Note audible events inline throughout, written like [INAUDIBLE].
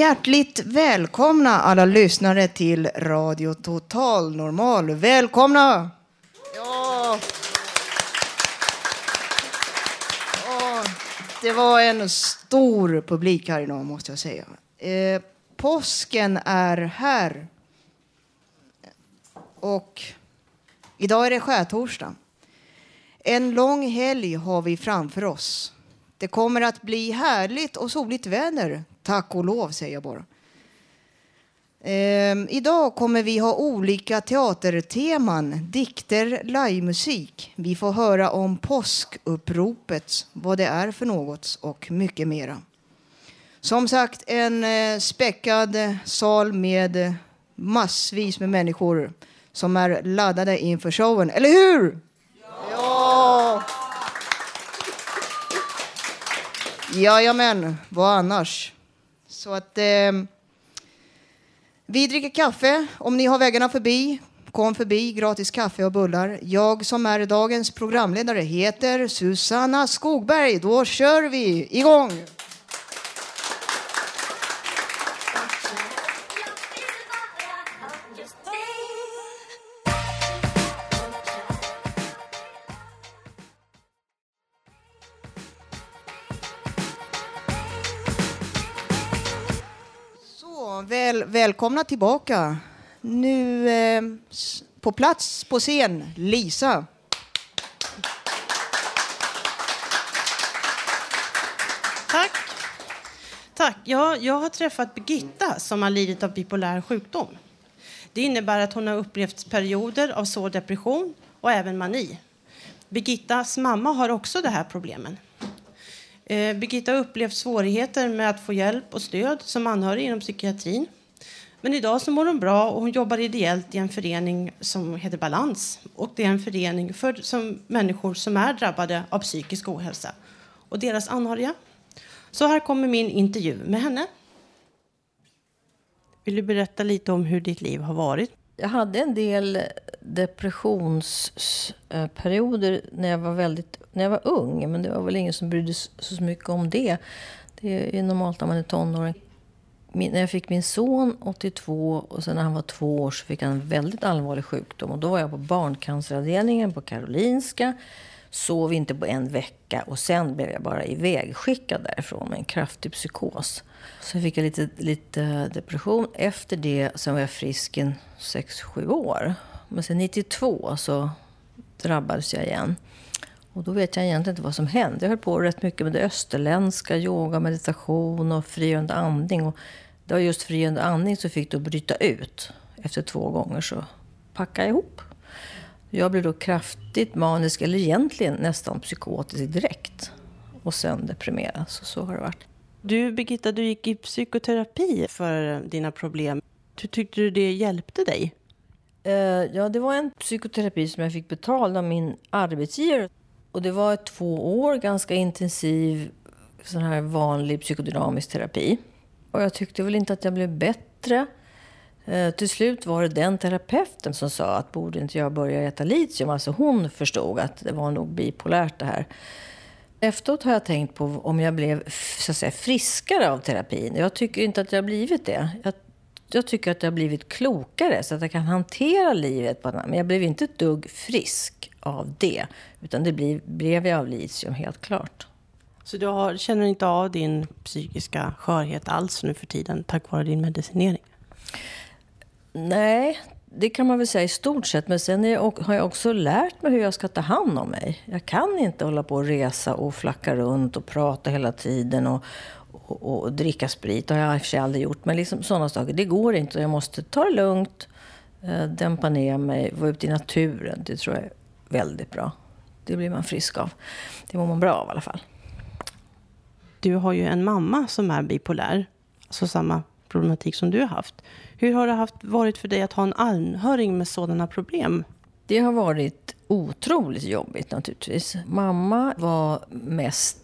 Hjärtligt välkomna alla lyssnare till Radio Total Normal. Välkomna! Ja. ja. Det var en stor publik här idag måste jag säga. Eh, påsken är här. Och idag är det skärtorsdag. En lång helg har vi framför oss. Det kommer att bli härligt och soligt väder. Tack och lov, säger jag bara. Ehm, idag kommer vi ha olika teaterteman, dikter, livemusik. Vi får höra om påskuppropet, vad det är för något och mycket mera. Som sagt, en eh, späckad sal med massvis med människor som är laddade inför showen. Eller hur? Ja! Jajamän, vad annars? Så att eh, vi dricker kaffe. Om ni har vägarna förbi, kom förbi. Gratis kaffe och bullar. Jag som är dagens programledare heter Susanna Skogberg. Då kör vi igång! Väl, välkomna tillbaka. Nu eh, på plats på scen, Lisa. Tack. Tack. Ja, jag har träffat Birgitta som har lidit av bipolär sjukdom. Det innebär att hon har upplevt perioder av svår depression och även mani. Birgittas mamma har också de här problemen. Eh, Birgitta har upplevt svårigheter med att få hjälp och stöd som anhörig inom psykiatrin. Men idag så mår hon bra och hon jobbar ideellt i en förening som heter Balans. Och det är en förening för som människor som är drabbade av psykisk ohälsa och deras anhöriga. Så här kommer min intervju med henne. Vill du berätta lite om hur ditt liv har varit? Jag hade en del depressionsperioder när jag var väldigt när jag var ung. Men det var väl ingen som brydde sig så mycket om det. Det är normalt när man är tonåring. Min, när jag fick min son 82 och sen när han var två år så fick han en väldigt allvarlig sjukdom. Och då var jag på barncanceravdelningen på Karolinska. Sov inte på en vecka och sen blev jag bara ivägskickad därifrån med en kraftig psykos. Sen fick jag lite, lite depression. Efter det sen var jag frisk i 6-7 år. Men sen 92 så drabbades jag igen. Och då vet jag egentligen inte vad som hände. Jag höll på rätt mycket med det österländska, yoga, meditation och frigörande andning. Och det var just frigörande andning som fick det att bryta ut. Efter två gånger så packade jag ihop. Jag blev då kraftigt manisk, eller egentligen nästan psykotisk direkt. Och sen deprimerad, så, så har det varit. Du, Birgitta, du gick i psykoterapi för dina problem. Hur tyckte du det hjälpte dig? Uh, ja, det var en psykoterapi som jag fick betald av min arbetsgivare. Och det var två år ganska intensiv sån här vanlig psykodynamisk terapi. Och jag tyckte väl inte att jag blev bättre. Eh, till slut var det den terapeuten som sa att borde inte jag börja äta litium? Alltså hon förstod att det var nog bipolärt det här. Efteråt har jag tänkt på om jag blev så att säga, friskare av terapin. Jag tycker inte att jag har blivit det. Jag, jag tycker att jag har blivit klokare så att jag kan hantera livet på Men jag blev inte ett dugg frisk av det. Utan det blev, blev jag av litium, helt klart. Så du har, känner inte av din psykiska skörhet alls nu för tiden tack vare din medicinering? Nej, det kan man väl säga i stort sett. Men sen jag, har jag också lärt mig hur jag ska ta hand om mig. Jag kan inte hålla på och resa och flacka runt och prata hela tiden och, och, och dricka sprit. Det har jag i och för sig aldrig gjort. Men liksom sådana saker, det går inte. Jag måste ta det lugnt, eh, dämpa ner mig, vara ute i naturen. Det tror jag är väldigt bra. Det blir man frisk av. Det mår man bra av i alla fall. Du har ju en mamma som är bipolär. Alltså samma problematik som du har haft. Hur har det haft, varit för dig att ha en anhörig med sådana problem? Det har varit otroligt jobbigt naturligtvis. Mamma var mest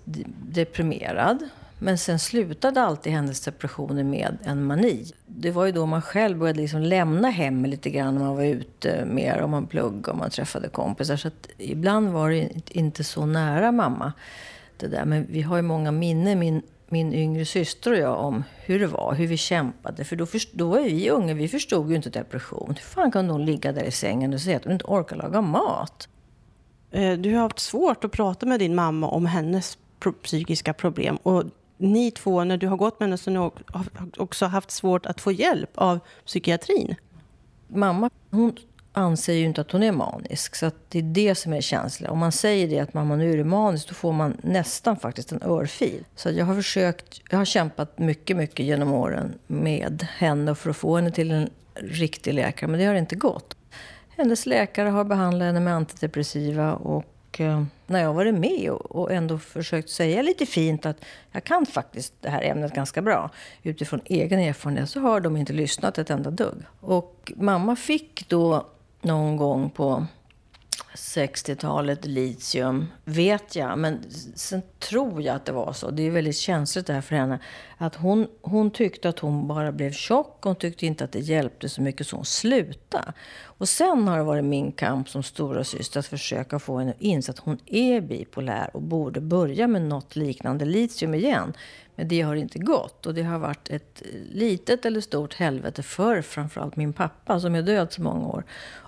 deprimerad. Men sen slutade alltid hennes depressioner med en mani. Det var ju då man själv började liksom lämna hemmet lite grann när man var ute mer, om man pluggade och man träffade kompisar. Så att ibland var det inte så nära mamma. Det där. Men vi har ju många minnen, min min yngre syster och jag om hur det var, hur vi kämpade. För då, först, då var vi unga, vi förstod ju inte depression. Hur fan kan hon ligga där i sängen och säga att hon inte orkar laga mat? Eh, du har haft svårt att prata med din mamma om hennes psykiska problem. Och ni två, när du har gått med henne, så har också haft svårt att få hjälp av psykiatrin. Mamma, hon anser ju inte att hon är manisk. Så det är det som är känsligt. Om man säger det att mamma nu är du manisk, då får man nästan faktiskt en örfil. Så jag har försökt, jag har kämpat mycket, mycket genom åren med henne för att få henne till en riktig läkare, men det har inte gått. Hennes läkare har behandlat henne med antidepressiva och eh, när jag varit med och ändå försökt säga lite fint att jag kan faktiskt det här ämnet ganska bra utifrån egen erfarenhet så har de inte lyssnat ett enda dugg. Och mamma fick då någon gång på 60-talet, litium, vet jag. Men sen tror jag att det var så. Det är väldigt känsligt det här för henne. Att hon, hon tyckte att hon bara blev tjock. Hon tyckte inte att det hjälpte så mycket så hon slutade. Och sen har det varit min kamp som stora syster att försöka få henne att inse att hon är bipolär och borde börja med något liknande litium igen. Men det har inte gått och det har varit ett litet eller stort helvete för framförallt min pappa som är död så många år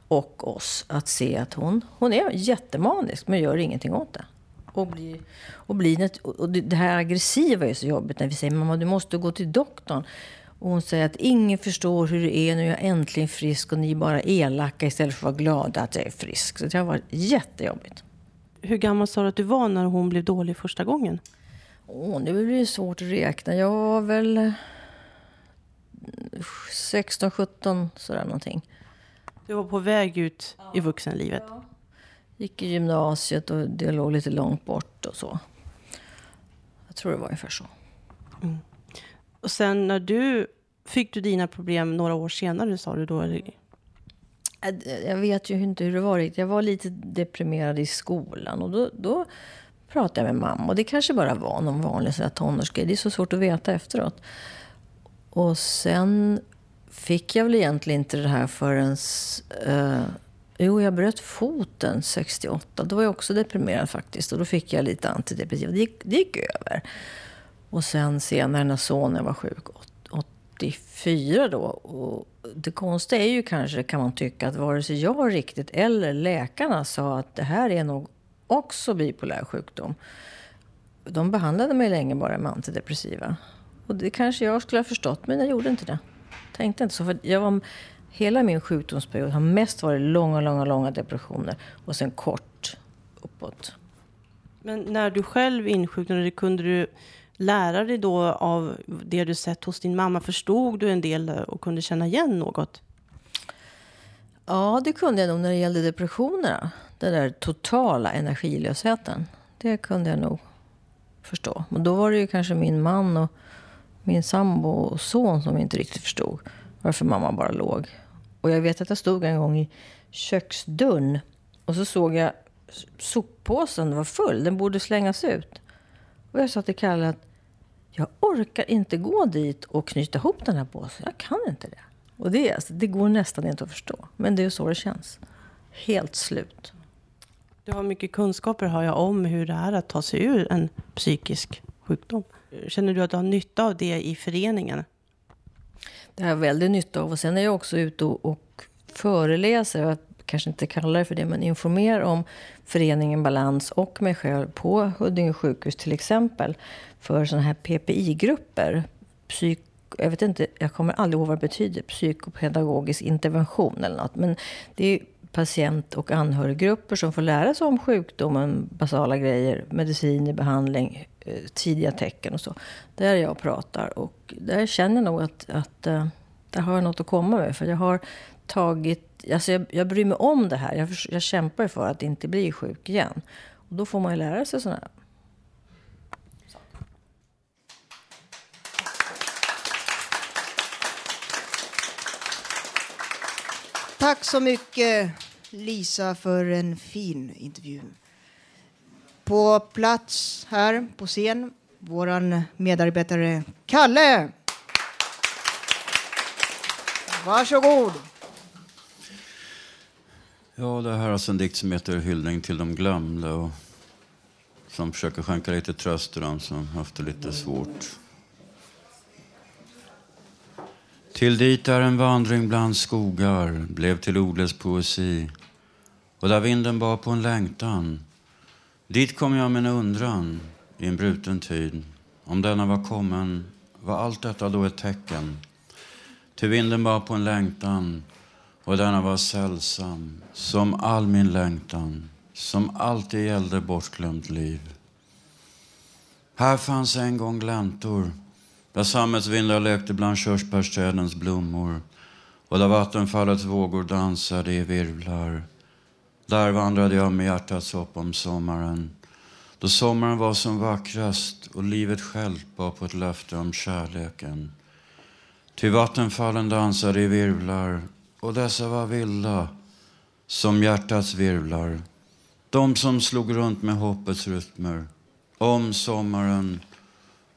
och oss att se att hon, hon är jättemanisk men gör ingenting åt det. Och, blir, och, blir, och det här aggressiva är så jobbigt när vi säger mamma du måste gå till doktorn. Och hon säger att ingen förstår hur det är när jag är äntligen frisk och ni är bara elaka istället för att vara glada att jag är frisk. Så det har varit jättejobbigt. Hur gammal sa du att du var när hon blev dålig första gången? Åh, det blir svårt att räkna. Jag var väl 16, 17 sådär någonting. Du var på väg ut ja. i vuxenlivet? Ja. Gick i gymnasiet och det låg lite långt bort och så. Jag tror det var ungefär så. Mm. Och sen när du fick du dina problem några år senare, sa du då? Jag vet ju inte hur det var Jag var lite deprimerad i skolan och då, då pratade jag med mamma. Och det kanske bara var någon vanlig tonårsgrej. Det är så svårt att veta efteråt. Och sen fick jag väl egentligen inte det här förrän... Eh, jo, jag bröt foten 68. Då var jag också deprimerad faktiskt. Och då fick jag lite antidepressiva. Det det gick över. Och sen senare när sonen var sjuk, 84 då. Och det konstiga är ju kanske, kan man tycka, att vare sig jag riktigt eller läkarna sa att det här är nog också bipolär sjukdom. De behandlade mig länge bara med antidepressiva. Och det kanske jag skulle ha förstått, men jag gjorde inte det. Tänkte inte så. För jag var, hela min sjukdomsperiod har mest varit långa, långa, långa depressioner och sen kort uppåt. Men när du själv insjuknade, kunde du lära dig då av det du sett hos din mamma? Förstod du en del och kunde känna igen något? Ja, det kunde jag nog när det gällde depressionerna. Den där totala energilösheten. Det kunde jag nog förstå. Men då var det ju kanske min man och min sambo och son som inte riktigt förstod varför mamma bara låg. Och jag vet att jag stod en gång i köksdörren och så såg jag soppåsen var full. Den borde slängas ut. Och jag sa till Kalle att jag orkar inte gå dit och knyta ihop den här påsen. Jag kan inte det. Och det, alltså, det går nästan inte att förstå. Men det är så det känns. Helt slut. Du har mycket kunskaper har jag om hur det är att ta sig ur en psykisk sjukdom. Känner du att du har nytta av det i föreningen? Det har jag väldigt nytta av. Och sen är jag också ute och, och föreläser. Jag kanske inte kallar det för det, men informerar om föreningen Balans och mig själv på Huddinge sjukhus till exempel för sådana här PPI-grupper. Psyk jag vet inte, jag kommer aldrig ihåg vad det betyder, psykopedagogisk intervention eller något. Men det är patient och anhöriggrupper som får lära sig om sjukdomen, basala grejer, mediciner, behandling, eh, tidiga tecken och så. Där jag pratar och där känner jag nog att, att eh, där har jag något att komma med. För jag har tagit, alltså jag, jag bryr mig om det här. Jag, jag kämpar för att inte bli sjuk igen. Och då får man ju lära sig sådana här Tack så mycket Lisa för en fin intervju. På plats här på scen, vår medarbetare Kalle. Varsågod. Ja, det här är alltså en dikt som heter Hyllning till de glömda och som försöker skänka lite tröst till dem som haft det lite svårt. Till dit är en vandring bland skogar blev till ordlös poesi. Och där vinden bar på en längtan. Dit kom jag med en undran i en bruten tid. Om denna var kommen var allt detta då ett tecken? Till vinden bar på en längtan och denna var sällsam som all min längtan som alltid gällde bortglömt liv. Här fanns en gång gläntor där sammetsvindar lekte bland körsbärsträdens blommor och där vattenfallets vågor dansade i virvlar. Där vandrade jag med hjärtats hopp om sommaren då sommaren var som vackrast och livet självt bar på ett löfte om kärleken. Ty vattenfallen dansade i virvlar och dessa var vilda som hjärtats virvlar. De som slog runt med hoppets rytmer om sommaren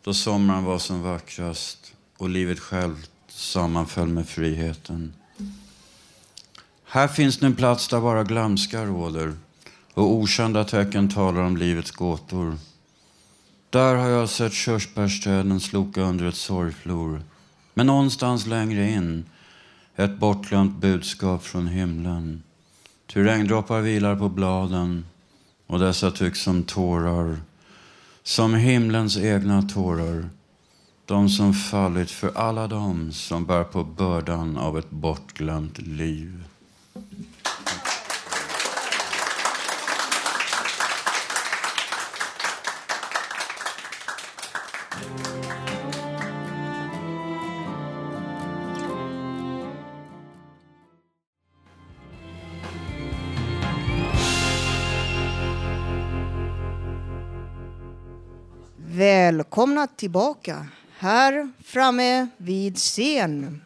då sommaren var som vackrast och livet självt sammanföll med friheten. Här finns nu en plats där bara glömska råder och okända tecken talar om livets gåtor. Där har jag sett körsbärsträden sloka under ett sorgflor. Men någonstans längre in ett bortglömt budskap från himlen. Ty regndroppar vilar på bladen och dessa tycks som tårar som himlens egna tårar. De som fallit för alla dem som bär på bördan av ett bortglömt liv. Välkomna tillbaka här framme vid scen.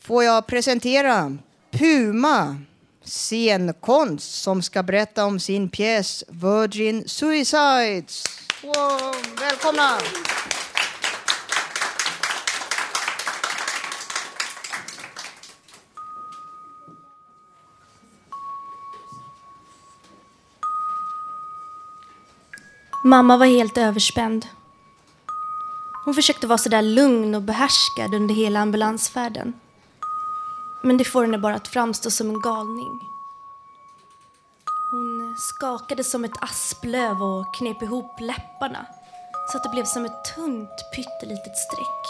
Får jag presentera Puma scenkonst som ska berätta om sin pjäs Virgin Suicides. Wow, välkomna! Mamma var helt överspänd. Hon försökte vara sådär lugn och behärskad under hela ambulansfärden. Men det får henne bara att framstå som en galning. Hon skakade som ett asplöv och knep ihop läpparna så att det blev som ett tunt pyttelitet streck.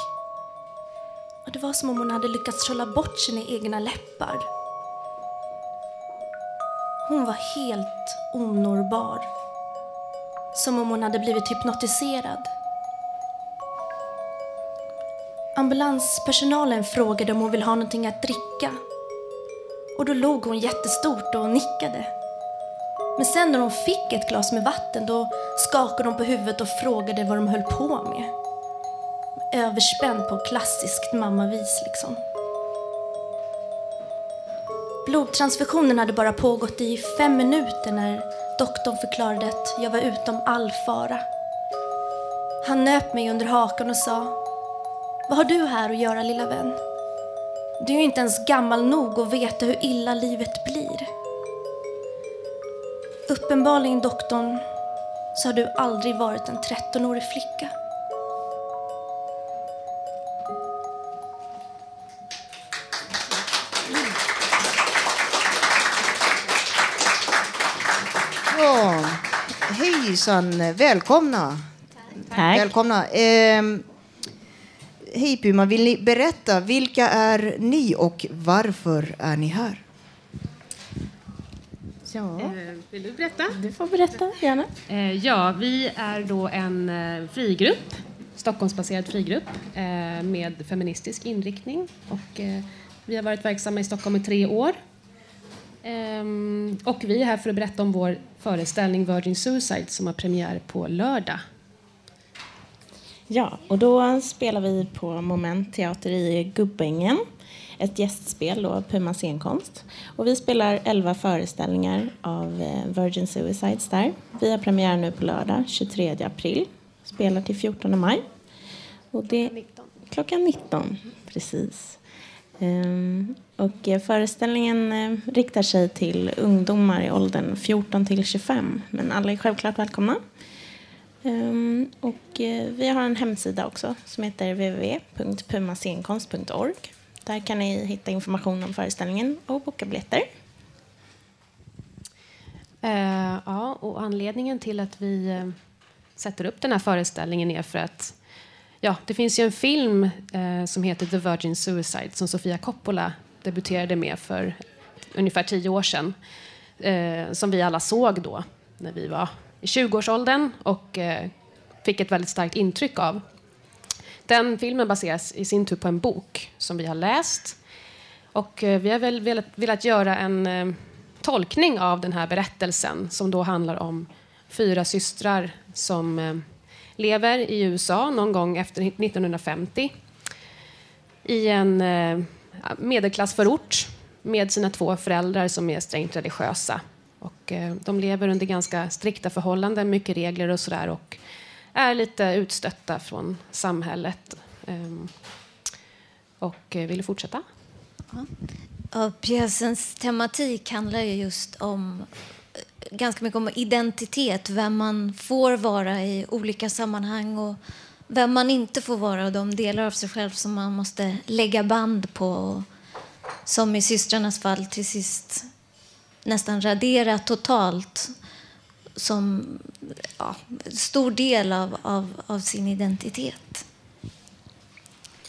Och det var som om hon hade lyckats trolla bort sina egna läppar. Hon var helt onårbar. Som om hon hade blivit hypnotiserad. Ambulanspersonalen frågade om hon ville ha någonting att dricka. Och då log hon jättestort och nickade. Men sen när hon fick ett glas med vatten då skakade hon på huvudet och frågade vad de höll på med. Överspänd på klassiskt mammavis liksom. Blodtransfusionen hade bara pågått i fem minuter när doktorn förklarade att jag var utom all fara. Han nöp mig under hakan och sa vad har du här att göra, lilla vän? Du är ju inte ens gammal nog att veta hur illa livet blir. Uppenbarligen, doktorn, så har du aldrig varit en 13-årig flicka. Ja, hejsan, välkomna. Tack. Välkomna. Ehm, hej Puma, vill ni berätta vilka är ni och varför är ni här? Ja. Eh, Vill du berätta? Du får berätta, gärna. Eh, Ja, vi är då en eh, frigrupp, Stockholmsbaserad frigrupp med feministisk inriktning. Och, vi har varit verksamma i Stockholm i tre år. Ehm, Och vi är här för att berätta om vår föreställning Virgin Suicide som har premiär på lördag. Ja, och då spelar vi på Moment Teater i Gubbängen. Ett gästspel då, Puma scenkonst. Och vi spelar 11 föreställningar av eh, Virgin Suicides där. Vi har premiär nu på lördag, 23 april. Spelar till 14 maj. Och det, klockan 19, precis. Ehm, och eh, föreställningen eh, riktar sig till ungdomar i åldern 14 till 25. Men alla är självklart välkomna. Um, och uh, vi har en hemsida också som heter www.pumascenkonst.org. Där kan ni hitta information om föreställningen och boka biljetter. Uh, ja, och anledningen till att vi uh, sätter upp den här föreställningen är för att ja, det finns ju en film som heter The Virgin Suicide som Sofia Coppola debuterade med för ungefär tio år sedan. Som vi alla såg då när vi var i 20-årsåldern och eh, fick ett väldigt starkt intryck av. Den filmen baseras i sin tur på en bok som vi har läst. Och eh, vi har väl velat, velat göra en eh, tolkning av den här berättelsen som då handlar om fyra systrar som lever i USA någon gång efter 1950 i en medelklassförort med sina två föräldrar som är strängt religiösa. Och, eh, de lever under ganska strikta förhållanden, mycket regler och sådär och är lite utstötta från samhället. Ehm, och eh, vill du fortsätta? Ja, pjäsens tematik handlar ju just om eh, ganska mycket om identitet, vem man får vara i olika sammanhang och vem man inte får vara och de delar av sig själv som man måste lägga band på. Och som i systrarnas fall till sist nästan radera totalt som ja, stor del av, av, av sin identitet.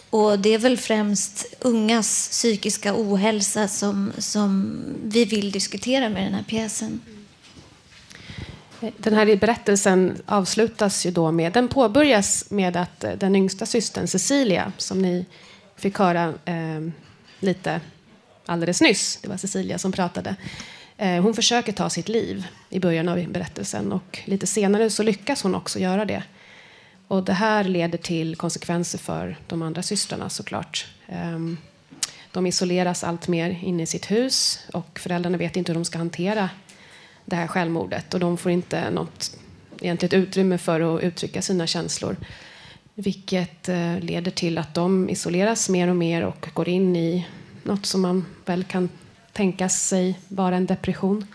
Och det är väl främst ungas psykiska ohälsa som, som vi vill diskutera med den här pjäsen. Den här berättelsen avslutas ju då med, den påbörjas med att eh, den yngsta systern Cecilia, som ni fick höra eh, lite alldeles nyss, det var Cecilia som pratade, Eh, hon försöker ta sitt liv i början av berättelsen och lite senare så lyckas hon också göra det. Och det här leder till konsekvenser för de andra systrarna såklart. Ehm, de isoleras allt mer inne i sitt hus och föräldrarna vet inte hur de ska hantera det här självmordet och de får inte något egentligt utrymme för att uttrycka sina känslor. Vilket eh, leder till att de isoleras mer och mer och går in i något som man väl kan tänka sig vara en depression.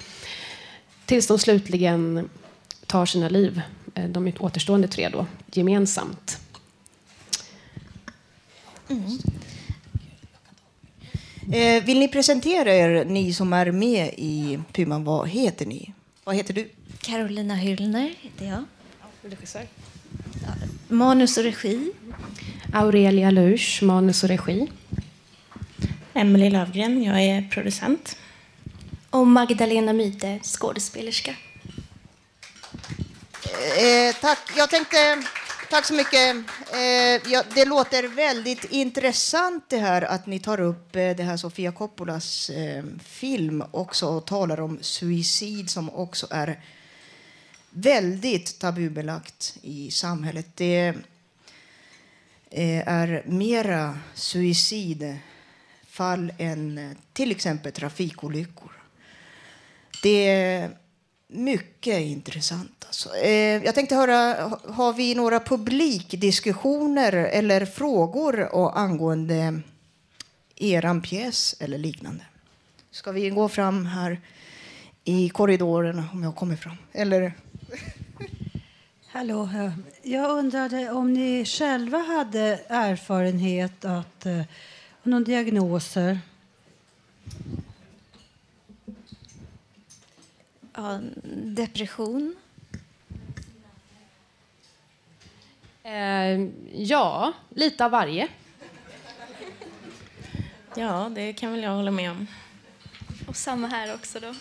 Tills de slutligen tar sina liv, eh, de återstående tre då, gemensamt. Mm. Eh, vill ni presentera er, ni som är med i Puman? Vad heter ni? Vad heter du? Carolina Hyllner heter jag. Regissör. Manus och regi. Aurelia Lusch, manus och regi. Emelie Lövgren, jag är producent. Och Magdalena Myte, skådespelerska. Eh, tack. Jag tänkte... Tack så mycket. Eh, ja, det låter väldigt intressant det här att ni tar upp eh, det här Sofia Coppolas eh, film också och talar om suicid som också är väldigt tabubelagt i samhället. Det eh, är mera fall än till exempel trafikolyckor. Det är mycket intressant. Alltså. Eh, jag tänkte höra, har vi några publikdiskussioner eller frågor angående eran pjäs eller liknande? Ska vi gå fram här i korridorerna om jag kommer fram? Eller? [LAUGHS] Hallå, eh, jag undrade om ni själva hade erfarenhet att eh, någon diagnoser? Ja, depression. Eh, ja, lite av varje. Ja, det kan väl jag hålla med om. Och samma här också då.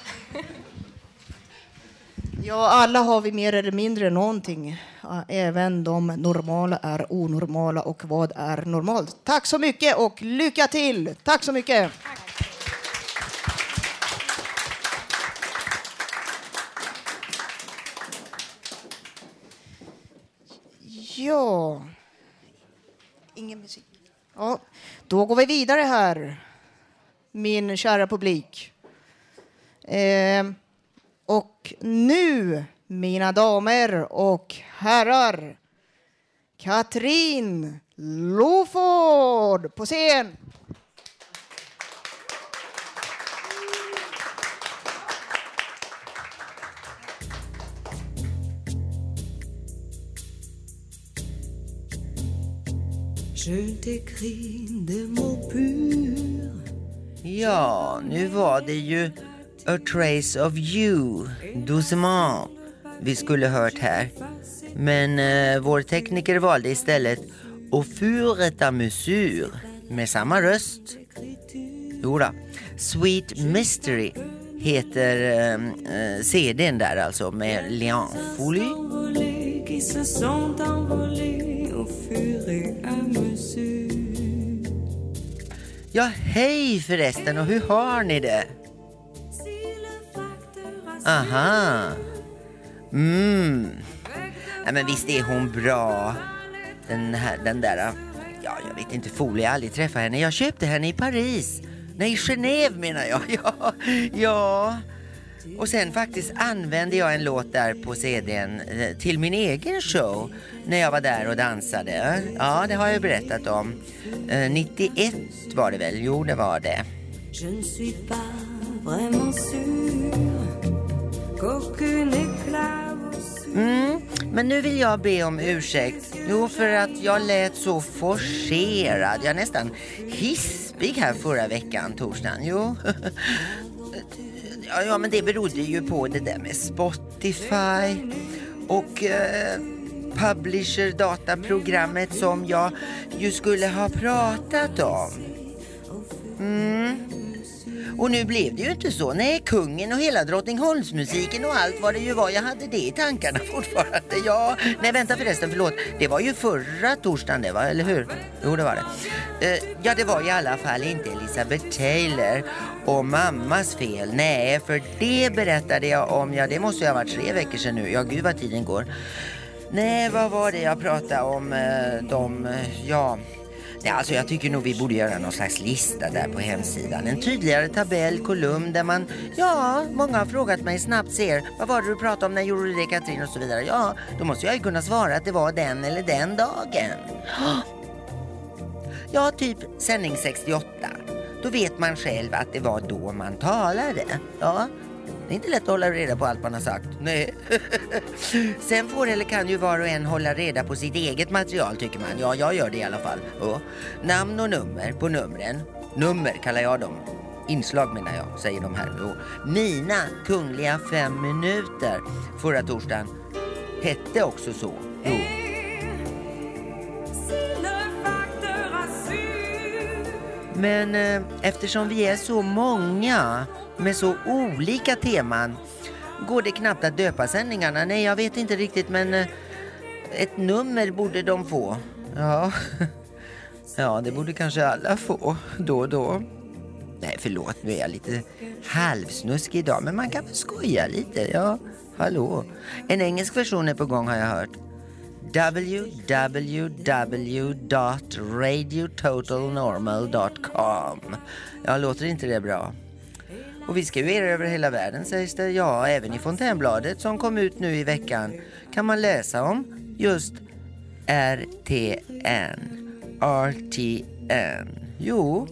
Ja, alla har vi mer eller mindre någonting. Även de normala är onormala. Och vad är normalt? Tack så mycket och lycka till! Tack så mycket! Ja... Ingen musik. Ja, då går vi vidare här, min kära publik. Eh, och nu, mina damer och herrar, Katrin Loford på scen. Ja, nu var det ju A Trace of You, Doucement, vi skulle hört här. Men eh, vår tekniker valde istället Au fur et à mesure, med samma röst. Jodå, Sweet Mystery heter eh, eh CDn där alltså med Leon Folly. Ja, hej förresten och hur har ni det? Aha. Mm. Ja, men visst är hon bra. Den, här, den där, äh, ja jag vet inte, Folie, jag har aldrig träffat henne. Jag köpte henne i Paris. Nej, i Genève menar jag. [LAUGHS] Ja, ja. Och sen faktiskt använde jag en låt där på CDn eh, till min egen show när jag var där och dansade. Ja, det har jag berättat om. Eh, 91 var det väl? Jo, det var det. Mm, men nu vill jag be om ursäkt. Jo, för att jag lät så forcerad. Jag är nästan hispig här förra veckan, torsdagen. Jo. [LAUGHS] ja, ja, men det berodde ju på det där med Spotify och eh, Publisher dataprogrammet som jag ju skulle ha pratat om. Mm. Och nu blev det ju inte så. Nej, kungen och hela Drottningholmsmusiken och allt vad det ju var. Jag hade det i tankarna [LAUGHS] fortfarande. Ja, nej vänta förresten, förlåt. Det var ju förra torsdagen det var, eller hur? Jo, det var det. Uh, ja, det var i alla fall inte Elizabeth Taylor och mammas fel. Nej, för det berättade jag om, ja det måste ju ha varit tre veckor sedan nu. Ja, gud vad tiden går. Nej, vad var det jag pratade om? Uh, de, uh, ja... Ja, alltså jag tycker nog vi borde göra någon slags lista där på hemsidan. En tydligare tabell, kolumn där man, ja, många har frågat mig snabbt ser, vad var det du pratade om, när gjorde du det Katrin och så vidare. Ja, då måste jag ju kunna svara att det var den eller den dagen. [GASPS] Ja, typ sändning 68. Då vet man själv att det var då man talade. Ja, det är inte lätt att hålla reda på allt man har sagt. Nej. [LAUGHS] Sen får eller kan ju var och en hålla reda på sitt eget material tycker man. Ja, jag gör det i alla fall. Ja. Namn och nummer på numren. Nummer kallar jag dem. Inslag menar jag, säger de här. Jo. Mina kungliga fem minuter förra torsdagen hette också så. Jo. Men eh, eftersom vi är så många med så olika teman går det knappt att döpa sändningarna. Nej, jag vet inte riktigt men eh, ett nummer borde de få. Ja. [LAUGHS] ja, det borde kanske alla få då och då. Nej, förlåt, nu är jag lite halvsnuskig idag, men man kan väl skoja lite. Ja, hallå. En engelsk version är på gång har jag hört. www.radiototalnormal.com Ja, låter inte det bra? Och vi ska ju erövra över hela världen sägs det. Ja, även i Fontänbladet som kom ut nu i veckan kan man läsa om just RTN. RTN. Jo,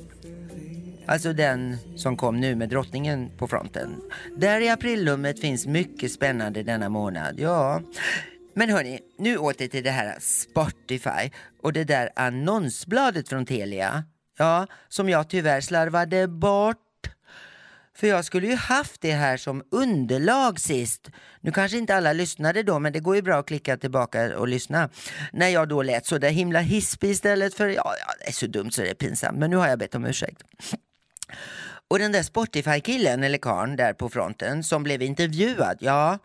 alltså den som kom nu med drottningen på fronten. Där i aprillummet finns mycket spännande denna månad. Ja. Men hörni, nu åter till det här Spotify och det där annonsbladet från Telia. Ja, som jag tyvärr slarvade bort. För jag skulle ju haft det här som underlag sist. Nu kanske inte alla lyssnade då, men det går ju bra att klicka tillbaka och lyssna. När jag då lät så där himla hispig istället för, ja, ja det är så dumt så det är pinsamt, men nu har jag bett om ursäkt. Och den där Spotify-killen eller karln där på fronten som blev intervjuad, ja,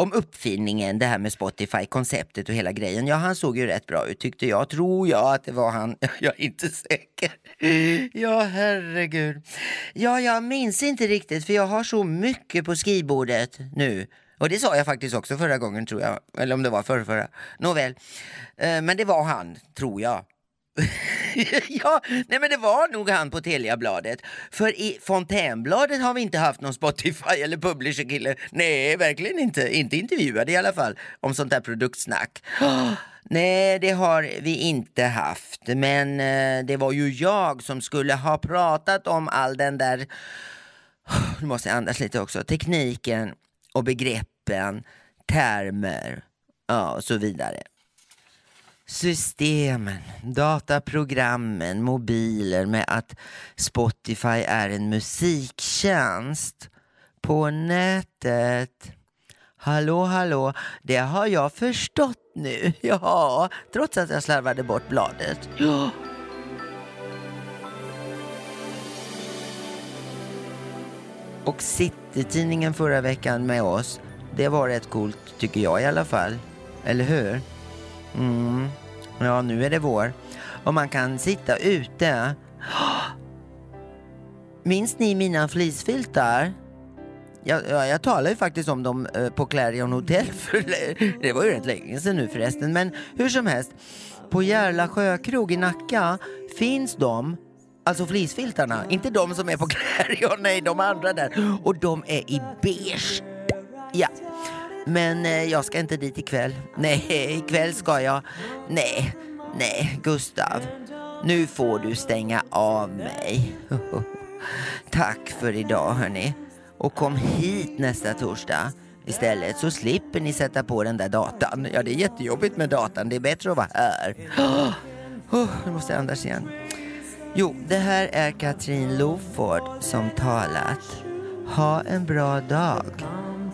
om uppfinningen, det här med Spotify, konceptet och hela grejen. Ja, han såg ju rätt bra ut tyckte jag. Tror jag att det var han. [LAUGHS] Jag är inte säker. Ja, herregud. Ja, jag minns inte riktigt för jag har så mycket på skrivbordet nu. Och det sa jag faktiskt också förra gången tror jag. Eller om det var förra, förra. Nåväl. Eh, men det var han, tror jag. [LAUGHS] ja, nej men det var nog han på Teliabladet. För i Fontänbladet har vi inte haft någon Spotify eller publisherkille. Nej, verkligen inte. Inte intervjuade i alla fall om sånt där produktsnack. [GASPS] Nej, det har vi inte haft. Men eh, det var ju jag som skulle ha pratat om all den där, [SIGHS] nu måste jag andas lite också, tekniken och begreppen, termer ja, och så vidare. Systemen, dataprogrammen, mobiler med att Spotify är en musiktjänst på nätet. Hallå, hallå, det har jag förstått nu. [LAUGHS] Ja, trots att jag slarvade bort bladet. Ja. Och City-tidningen förra veckan med oss, det var rätt coolt tycker jag i alla fall. Eller hur? Mm. Ja, nu är det vår. Och man kan sitta ute. Minns ni mina fleecefiltar? Jag, jag, jag talade ju faktiskt om dem eh, på Clarion Hotel, [LAUGHS] för det var ju rätt länge sedan nu förresten. Men hur som helst, på Järla sjökrog i Nacka finns de, alltså fleecefiltarna, inte de som är på [LAUGHS] Clarion, nej de andra där. Och de är i beige. Ja, men eh, jag ska inte dit ikväll. Nej, [LAUGHS] ikväll ska jag. Nej, nej, Gustav. Nu får du stänga av mig. [LAUGHS] Tack för idag hörni. Och kom hit nästa torsdag istället så slipper ni sätta på den där datan. Ja, det är jättejobbigt med datan. Det är bättre att vara här. [GASPS] Oh, nu måste jag andas igen. Jo, det här är Katrin Loford som talat. Ha en bra dag.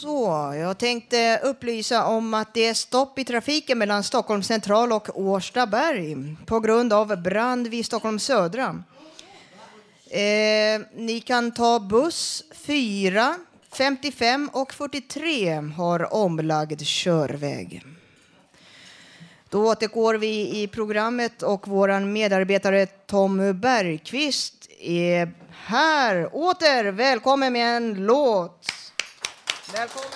Så, jag tänkte upplysa om att det är stopp i trafiken mellan Stockholm central och Årstaberg på grund av brand vid Stockholm södra. Eh, ni kan ta buss 4, 55 och 43 har omlagd körväg. Då återgår vi i programmet och vår medarbetare Tom Bergqvist är här åter. Välkommen med en låt. Välkommen.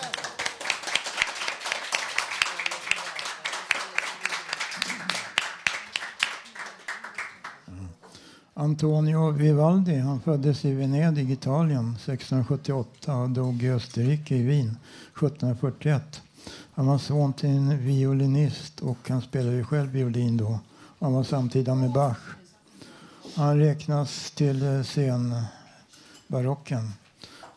Antonio Vivaldi han föddes i Venedig, Italien 1678 och dog i Österrike, i Wien 1741. Han var son till en violinist och han spelade ju själv violin då. Han var samtida med Bach. Han räknas till scenbarocken.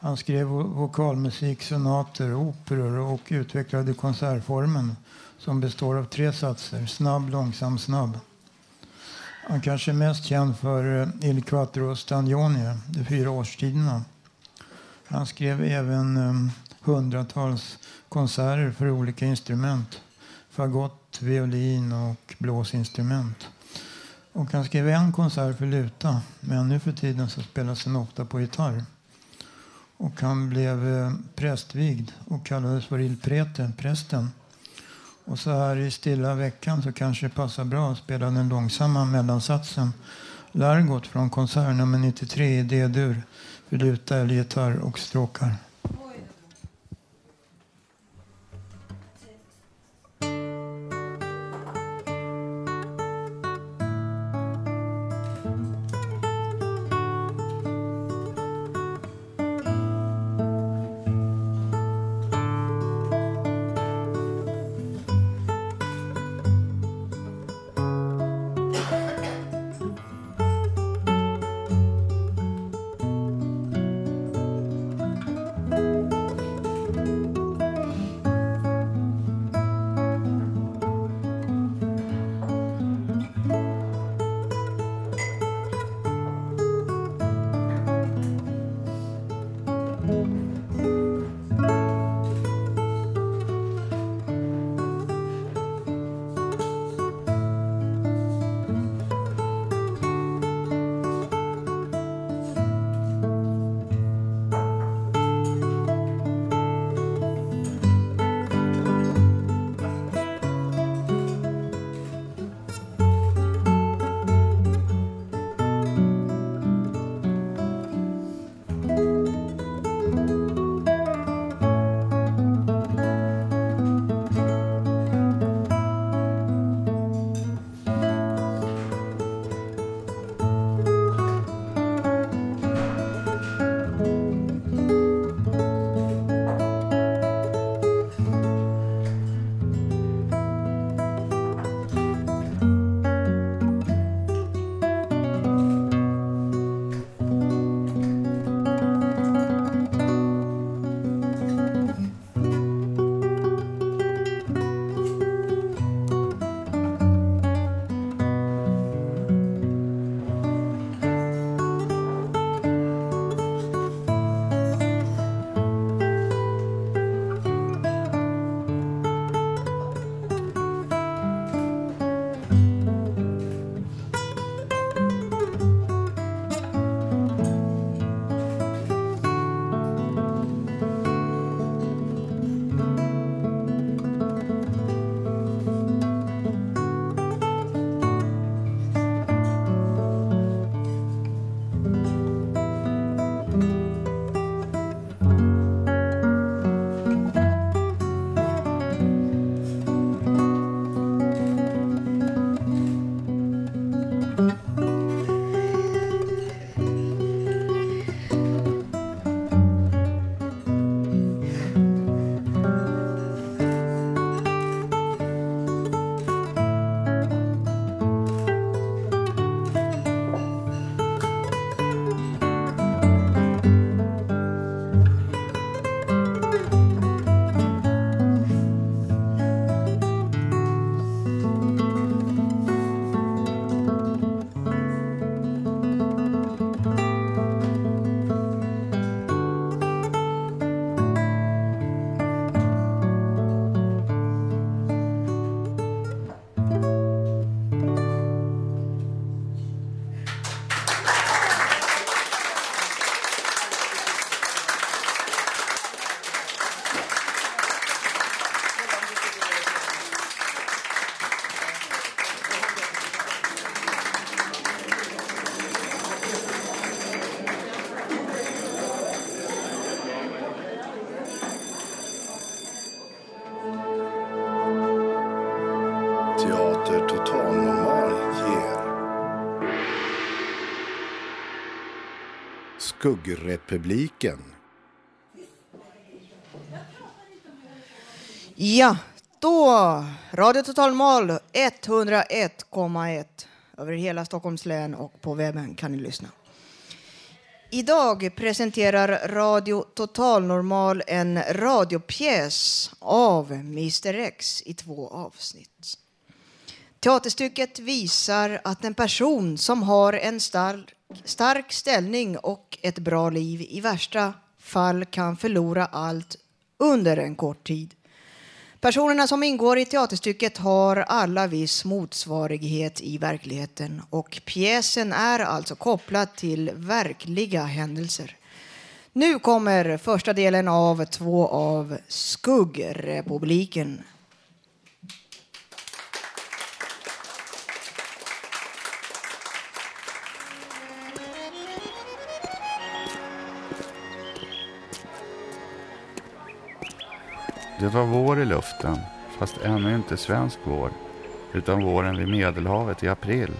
Han skrev vokalmusik, sonater, operor och utvecklade konsertformen som består av tre satser, snabb, långsam, snabb. Han kanske är mest känd för eh, Il Quattro Stagioni, de fyra årstiderna. Han skrev även um, hundratals konserter för olika instrument. Fagott, violin och blåsinstrument. Och han skrev en konsert för luta, men nu för tiden så spelas den ofta på gitarr. Och han blev eh, prästvigd och kallades för Ilprete, prästen. Och så här i stilla veckan så kanske det passar bra att spela den långsamma mellansatsen Largot från konsert nummer 93 i D-dur för luta eller gitarr och stråkar. Skuggrepubliken. Ja, då Radio Totalmal 101,1 över hela Stockholms län och på webben kan ni lyssna. Idag presenterar Radio Total Normal en radiopjäs av Mr X i två avsnitt. Teaterstycket visar att en person som har en stark, stark ställning och ett bra liv i värsta fall kan förlora allt under en kort tid. Personerna som ingår i teaterstycket har alla viss motsvarighet i verkligheten och pjäsen är alltså kopplad till verkliga händelser. Nu kommer första delen av två av Skuggrepubliken. Det var vår i luften, fast ännu inte svensk vår, utan våren vid Medelhavet i april.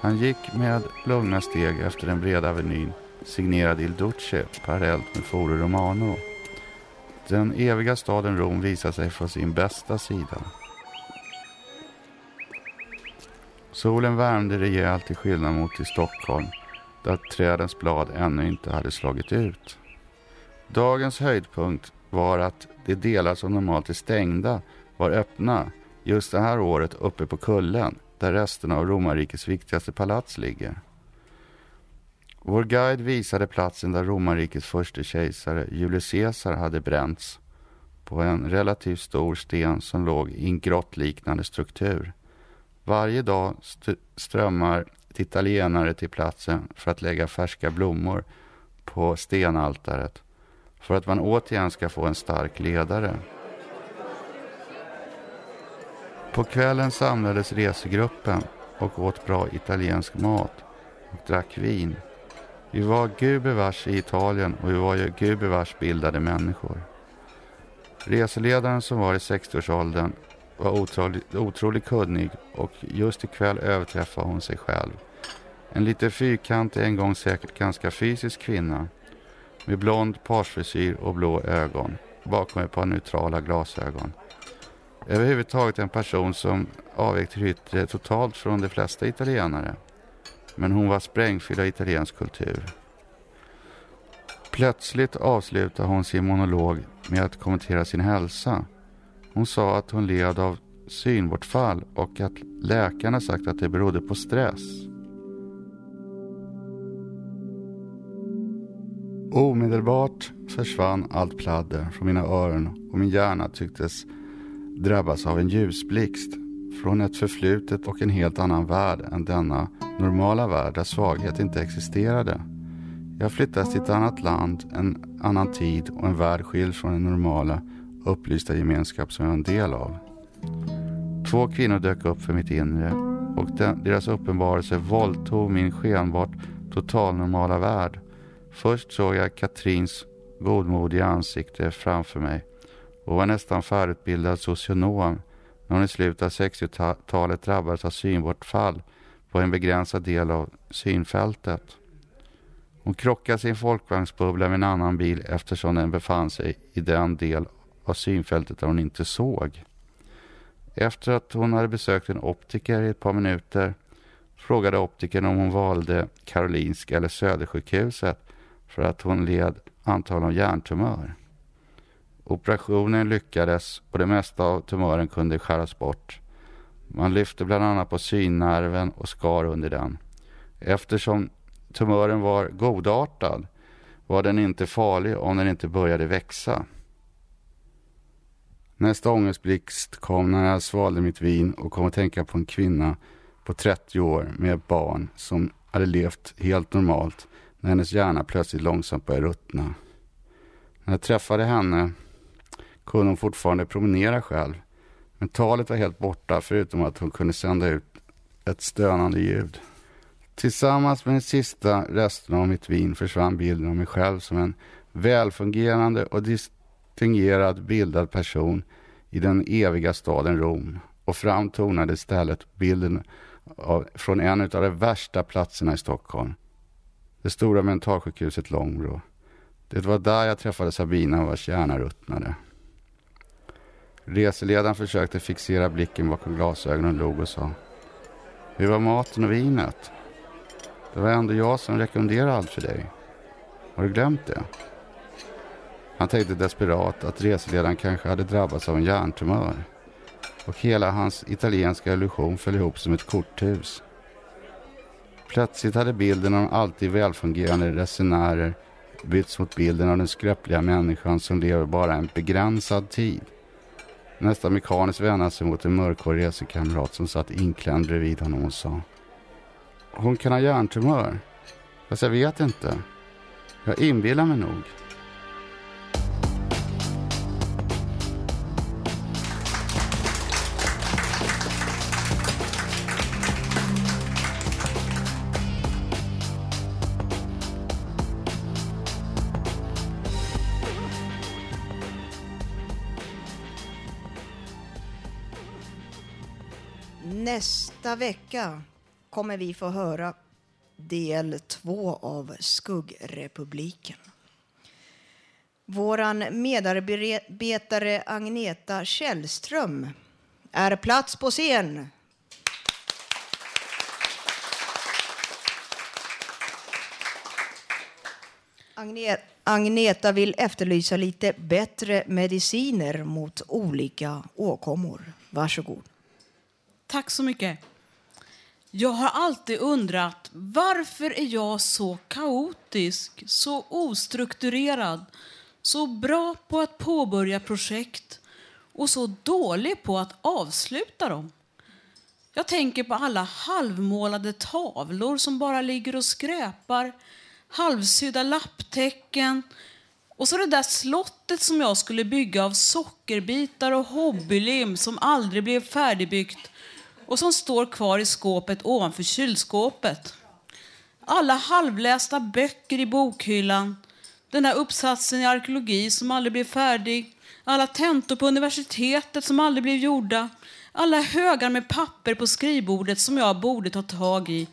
Han gick med lugna steg efter den breda avenyn signerad Il Duce parallellt med Foro Romano. Den eviga staden Rom visade sig från sin bästa sida. Solen värmde rejält till skillnad mot i Stockholm där trädens blad ännu inte hade slagit ut. Dagens höjdpunkt var att de delar som normalt är stängda var öppna just det här året uppe på kullen där resterna av romarrikets viktigaste palats ligger. Vår guide visade platsen där romarrikets första kejsare Julius Caesar hade bränts på en relativt stor sten som låg i en grottliknande struktur. Varje dag st strömmar italienare till platsen för att lägga färska blommor på stenaltaret för att man återigen ska få en stark ledare. På kvällen samlades resegruppen och åt bra italiensk mat och drack vin. Vi var gubevars i Italien och vi var ju gubevars bildade människor. Reseledaren som var i 60-årsåldern var otroligt, otroligt kunnig och just ikväll överträffade hon sig själv. En lite fyrkantig, en gång säkert ganska fysisk kvinna med blond parsfrisyr och blå ögon bakom ett par neutrala glasögon. Överhuvudtaget en person som avvek till yttre totalt från de flesta italienare. Men hon var sprängfylld av italiensk kultur. Plötsligt avslutade hon sin monolog med att kommentera sin hälsa. Hon sa att hon led av synbortfall och att läkarna sagt att det berodde på stress. Omedelbart försvann allt pladder från mina öron och min hjärna tycktes drabbas av en ljusblixt från ett förflutet och en helt annan värld än denna normala värld där svaghet inte existerade. Jag flyttades till ett annat land, en annan tid och en värld skild från den normala upplysta gemenskap som jag var en del av. Två kvinnor dök upp för mitt inre och deras uppenbarelse våldtog min skenbart totalnormala värld Först såg jag Katrins godmodiga ansikte framför mig och var nästan färdigutbildad socionom när hon i slutet av 60-talet drabbades av synbortfall på en begränsad del av synfältet. Hon krockade sin folkvagnsbubbla med en annan bil eftersom den befann sig i den del av synfältet där hon inte såg. Efter att hon hade besökt en optiker i ett par minuter frågade optikern om hon valde Karolinska eller Södersjukhuset för att hon led antal av hjärntumör. Operationen lyckades och det mesta av tumören kunde skäras bort. Man lyfte bland annat på synnerven och skar under den. Eftersom tumören var godartad var den inte farlig om den inte började växa. Nästa ångestblixt kom när jag svalde mitt vin och kom att tänka på en kvinna på 30 år med ett barn som hade levt helt normalt när hennes hjärna plötsligt långsamt började ruttna. När jag träffade henne kunde hon fortfarande promenera själv. Men talet var helt borta förutom att hon kunde sända ut ett stönande ljud. Tillsammans med den sista resten av mitt vin försvann bilden av mig själv som en välfungerande och distingerad bildad person i den eviga staden Rom och framtonade istället bilden av, från en av de värsta platserna i Stockholm, det stora mentalsjukhuset Långbro. Det var där jag träffade Sabina vars hjärna ruttnade. Reseledaren försökte fixera blicken bakom glasögonen och log och sa. Hur var maten och vinet? Det var ändå jag som rekommenderade allt för dig. Har du glömt det? Han tänkte desperat att reseledaren kanske hade drabbats av en hjärntumör. Och hela hans italienska illusion föll ihop som ett korthus. Plötsligt hade bilden av alltid välfungerande resenärer bytts mot bilden av den skröpliga människan som lever bara en begränsad tid. Nästan mekaniskt vände sig mot en mörkhårig resekamrat som satt inklämd bredvid honom och sa. Hon kan ha hjärntumör. Fast jag vet inte. Jag inbillar mig nog. Nästa vecka kommer vi få höra del två av Skuggrepubliken. Vår medarbetare Agneta Källström är plats på scen. Agneta vill efterlysa lite bättre mediciner mot olika åkommor. Varsågod. Tack så mycket. Jag har alltid undrat varför är jag så kaotisk, så ostrukturerad, så bra på att påbörja projekt och så dålig på att avsluta dem. Jag tänker på alla halvmålade tavlor som bara ligger och skräpar, halvsydda lapptäcken och så det där slottet som jag skulle bygga av sockerbitar och hobbylim som aldrig blev färdigbyggt och som står kvar i skåpet ovanför kylskåpet. Alla halvlästa böcker i bokhyllan, den där uppsatsen i arkeologi som aldrig blev färdig, alla tentor på universitetet som aldrig blev gjorda, alla högar med papper på skrivbordet som jag borde ta tag i,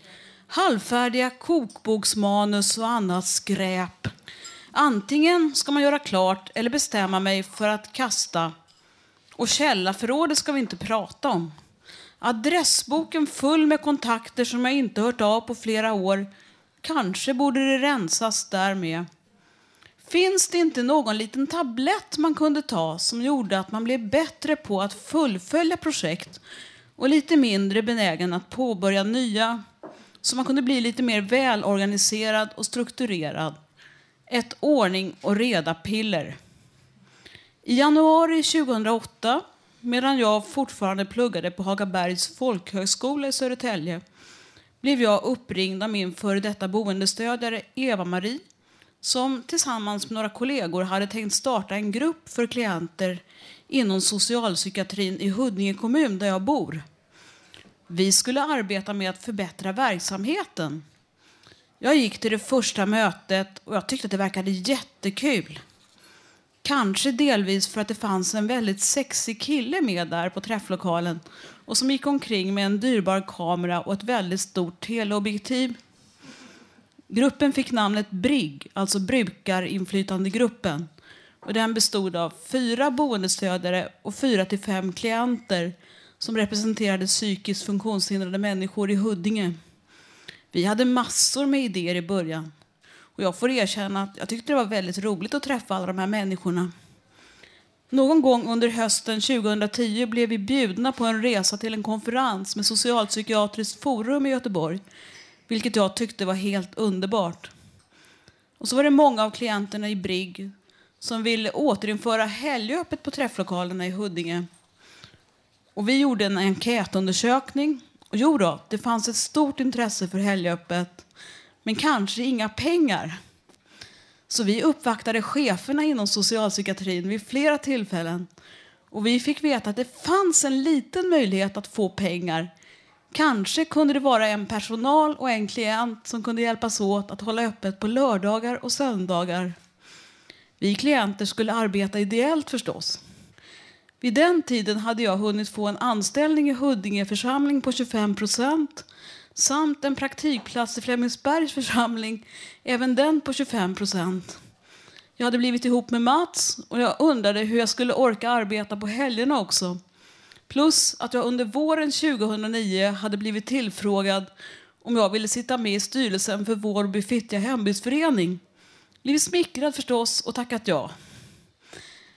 halvfärdiga kokboksmanus och annat skräp. Antingen ska man göra klart eller bestämma mig för att kasta. Och källarförrådet ska vi inte prata om. Adressboken full med kontakter som jag inte hört av på flera år. Kanske borde det rensas där med. Finns det inte någon liten tablett man kunde ta som gjorde att man blev bättre på att fullfölja projekt och lite mindre benägen att påbörja nya? Så man kunde bli lite mer välorganiserad och strukturerad. Ett ordning och reda-piller. I januari 2008 medan jag fortfarande pluggade på Hagabergs folkhögskola i Södertälje blev jag uppringd av min före detta boendestödjare Eva-Marie som tillsammans med några kollegor hade tänkt starta en grupp för klienter inom socialpsykiatrin i Huddinge kommun där jag bor. Vi skulle arbeta med att förbättra verksamheten. Jag gick till det första mötet och jag tyckte att det verkade jättekul. Kanske delvis för att det fanns en väldigt sexig kille med där på träfflokalen och som gick omkring med en dyrbar kamera och ett väldigt stort teleobjektiv. Gruppen fick namnet BRIGG, alltså brukarinflytandegruppen. Och den bestod av fyra boendestödjare och fyra till fem klienter som representerade psykiskt funktionshindrade människor i Huddinge. Vi hade massor med idéer i början. Och jag får erkänna att jag tyckte det var väldigt roligt att träffa alla de här människorna. Någon gång under hösten 2010 blev vi bjudna på en resa till en konferens med Socialpsykiatriskt forum i Göteborg, vilket jag tyckte var helt underbart. Och så var det många av klienterna i Brigg som ville återinföra helgöppet på träfflokalerna i Huddinge. Och vi gjorde en enkätundersökning. Och jo då, det fanns ett stort intresse för helgöppet men kanske inga pengar. Så vi uppvaktade cheferna inom socialpsykiatrin vid flera tillfällen och vi fick veta att det fanns en liten möjlighet att få pengar. Kanske kunde det vara en personal och en klient som kunde hjälpas åt att hålla öppet på lördagar och söndagar. Vi klienter skulle arbeta ideellt förstås. Vid den tiden hade jag hunnit få en anställning i Huddinge församling på 25 procent samt en praktikplats i Flemingsbergs församling, även den på 25 procent. Jag hade blivit ihop med Mats och jag undrade hur jag skulle orka arbeta på helgerna också. Plus att jag under våren 2009 hade blivit tillfrågad om jag ville sitta med i styrelsen för Vårby Fittja hembygdsförening. Blivit smickrad förstås och tackat ja.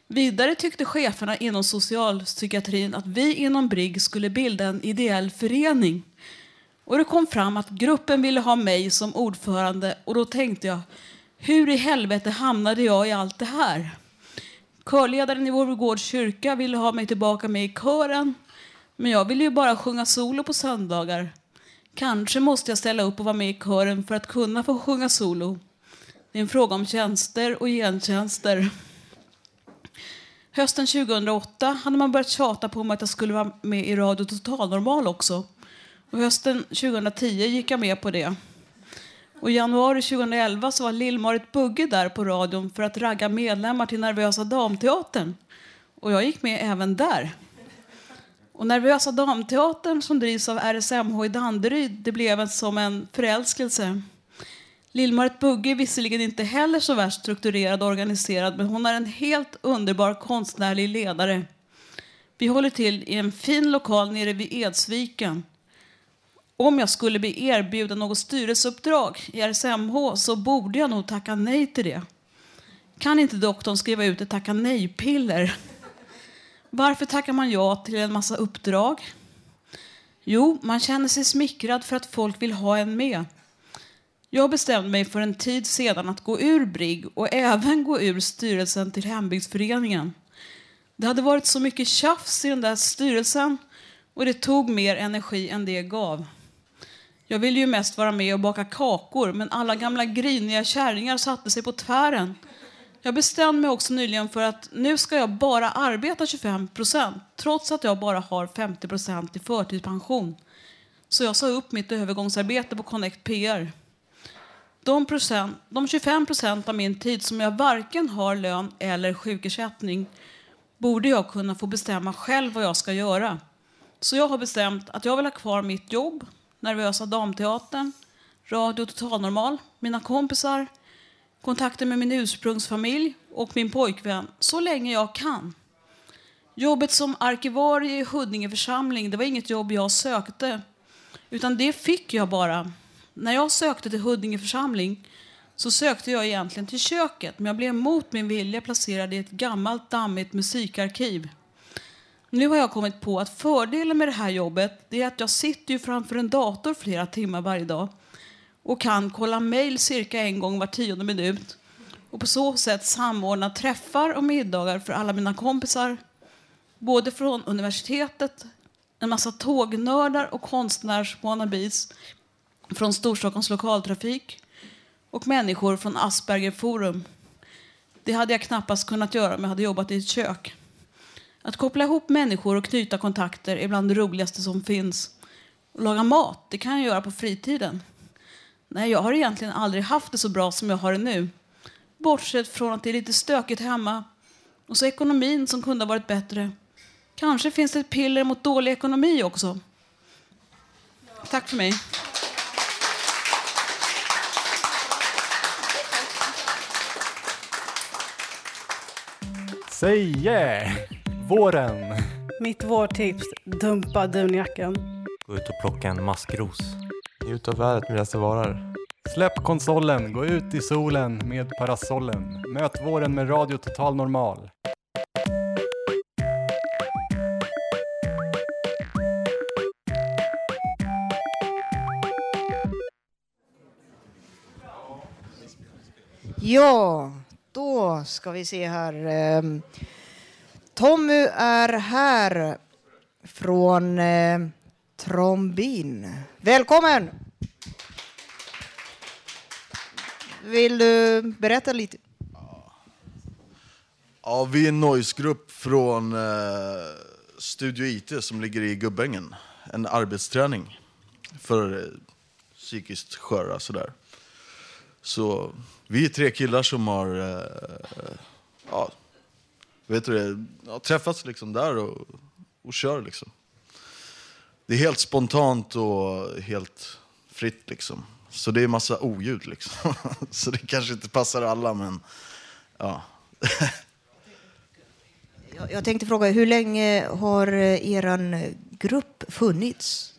Vidare tyckte cheferna inom socialpsykiatrin att vi inom BRIGG skulle bilda en ideell förening. Och det kom fram att gruppen ville ha mig som ordförande och då tänkte jag, hur i helvete hamnade jag i allt det här? Körledaren i Vårby kyrka ville ha mig tillbaka med i kören, men jag ville ju bara sjunga solo på söndagar. Kanske måste jag ställa upp och vara med i kören för att kunna få sjunga solo. Det är en fråga om tjänster och gentjänster. Hösten 2008 hade man börjat tjata på mig att jag skulle vara med i Radio Total Normal också. Och hösten 2010 gick jag med på det. Och I januari 2011 så var Lill-Marit Bugge där på radion för att ragga medlemmar till Nervösa Damteatern. Och jag gick med även där. Och Nervösa Damteatern som drivs av RSMH i Danderyd, det blev som en förälskelse. Lill-Marit Bugge är visserligen inte heller så värst strukturerad och organiserad, men hon är en helt underbar konstnärlig ledare. Vi håller till i en fin lokal nere vid Edsviken. Om jag skulle bli erbjuden något styrelseuppdrag i RSMH så borde jag nog tacka nej till det. Kan inte doktorn skriva ut ett tacka nej-piller? Varför tackar man ja till en massa uppdrag? Jo, man känner sig smickrad för att folk vill ha en med. Jag bestämde mig för en tid sedan att gå ur BRIGG och även gå ur styrelsen till hembygdsföreningen. Det hade varit så mycket tjafs i den där styrelsen och det tog mer energi än det gav. Jag ville ju mest vara med och baka kakor men alla gamla griniga kärringar satte sig på tvären. Jag bestämde mig också nyligen för att nu ska jag bara arbeta 25 procent trots att jag bara har 50 procent i förtidspension. Så jag sa upp mitt övergångsarbete på Connect PR. De, procent, de 25 procent av min tid som jag varken har lön eller sjukersättning borde jag kunna få bestämma själv vad jag ska göra. Så jag har bestämt att jag vill ha kvar mitt jobb, Nervösa Damteatern, Radio Total Normal, mina kompisar, kontakter med min ursprungsfamilj och min pojkvän så länge jag kan. Jobbet som arkivarie i Huddinge församling det var inget jobb jag sökte, utan det fick jag bara när jag sökte till Huddinge församling så sökte jag egentligen till köket, men jag blev mot min vilja placerad i ett gammalt dammigt musikarkiv. Nu har jag kommit på att fördelen med det här jobbet är att jag sitter ju framför en dator flera timmar varje dag och kan kolla mejl cirka en gång var tionde minut och på så sätt samordna träffar och middagar för alla mina kompisar, både från universitetet, en massa tågnördar och konstnärs-wannabes från Storstockholms lokaltrafik och människor från Asperger Forum. Det hade jag knappast kunnat göra om jag hade jobbat i ett kök. Att koppla ihop människor och knyta kontakter är bland det roligaste som finns. Och laga mat, det kan jag göra på fritiden. Nej, jag har egentligen aldrig haft det så bra som jag har det nu. Bortsett från att det är lite stökigt hemma. Och så ekonomin som kunde ha varit bättre. Kanske finns det ett piller mot dålig ekonomi också. Tack för mig. Säg yeah! Våren! Mitt vårtips, dumpa dunjackan. Gå ut och plocka en maskros. Njut av vädret medan det varar. Släpp konsolen, gå ut i solen med parasollen. Möt våren med Radio Total Normal. Ja, då ska vi se här. Tommy är här från eh, Trombin. Välkommen! Vill du berätta lite? Ja, vi är en noisegrupp från eh, Studio IT som ligger i Gubbängen. En arbetsträning för eh, psykiskt sköra. Sådär. Så vi är tre killar som har eh, ja, vet du det, ja, träffats liksom där och, och kör. Liksom. Det är helt spontant och helt fritt liksom. Så det är massa oljud liksom. [LAUGHS] Så det kanske inte passar alla, men ja. Jag, tänkte fråga, hur länge har er grupp funnits?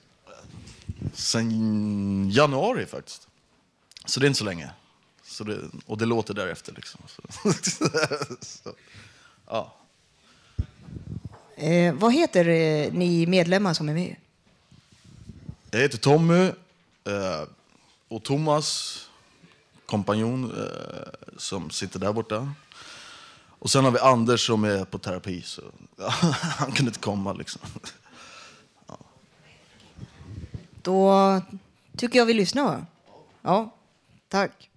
Sen januari faktiskt. Så det är inte så länge. Så det, och det låter därefter liksom. [LAUGHS] Så, ja. Eh, vad heter eh, ni medlemmar som är med? Jag heter Tommy eh, och Thomas, kompanjon, eh, som sitter där borta. Och sen har vi Anders som är på terapi, så [LAUGHS] han kunde inte komma. Liksom. Då tycker jag vi lyssnar. Va? Ja. Tack.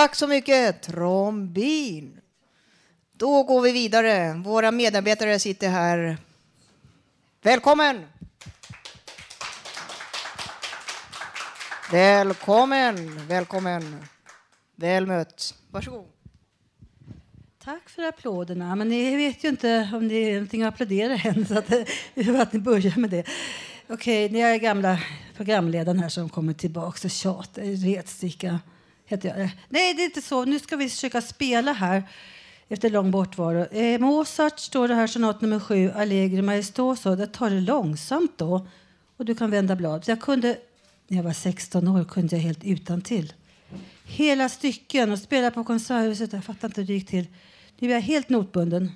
Tack så mycket, Trombin. Då går vi vidare. Våra medarbetare sitter här. Välkommen! Välkommen, välkommen. Väl mött. Varsågod. Tack för applåderna. Men ni vet ju inte om det är någonting att applådera än, så att, att ni börjar med det. Okej, ni är gamla programledaren här som kommer tillbaka och tjatar. Retsticka heter jag. Eh, nej, det är inte så. Nu ska vi försöka spela här efter lång bortvaro. Eh, Mozart står det här, sonat nummer sju, Allegro maestoso. Det tar det långsamt då och du kan vända blad. Jag kunde, när jag var 16 år kunde jag helt utan till. Hela stycken och spela på Konserthuset. Jag fattar inte hur det gick till. Nu är jag helt notbunden.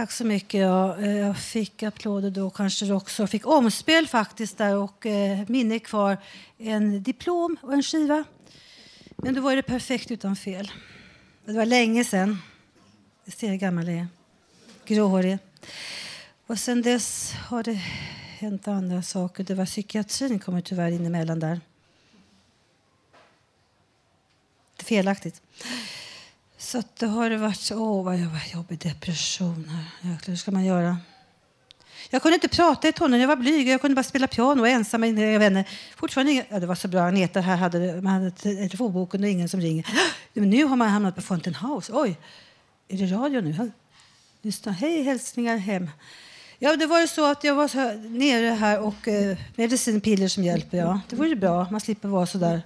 Tack så mycket. Ja, eh, jag fick applåder då kanske också. Fick omspel faktiskt där och eh, minne kvar. En diplom och en skiva. Men då var det perfekt utan fel. Det var länge sen. Jag ser hur gammal jag är. Gråhårig. Och sen dess har det hänt andra saker. Det var psykiatrin kommer tyvärr in emellan där. Det är felaktigt. Så att det har det varit... så, Åh, vad jag var jobbig depression här. Jäklar, hur ska man göra? Jag kunde inte prata i tonåren, jag var blyg. Jag kunde bara spela piano ensam med mina vänner. Fortfarande ingen, ja, det var så bra. Agneta här hade, man hade telefonboken och ingen som ringer. [GASPS] Men nu har man hamnat på Fountain House. Oj, är det radio nu? Lyssna. Hej, hälsningar hem. Ja, det var ju så att jag var så här, nere här och eh, medicinpiller som hjälper. Ja. Det vore bra. Man slipper vara så där.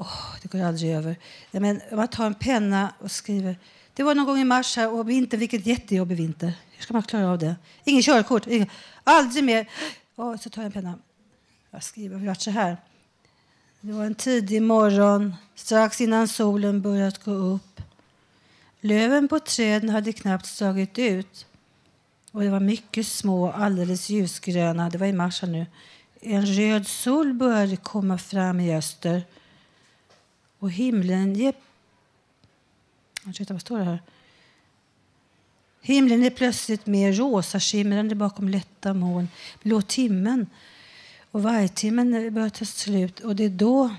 Oh, det går aldrig över. Ja, men man tar en penna och skriver. Det var någon gång i mars här och vinter, vilket jättejobbig vinter. Hur ska man klara av det? Ingen körkort. Ingen, aldrig mer. Oh, så tar jag en penna. Jag skriver vart så här. Det var en tidig morgon, strax innan solen börjat gå upp. Löven på träden hade knappt slagit ut. Och det var mycket små, alldeles ljusgröna. Det var i mars nu. En röd sol började komma fram i öster. Och himlen Ursäkta, vad står det här? Himlen är plötsligt mer rosa skimrande bakom lätta moln. Blå timmen och vargtimmen börjar ta slut. Och det är då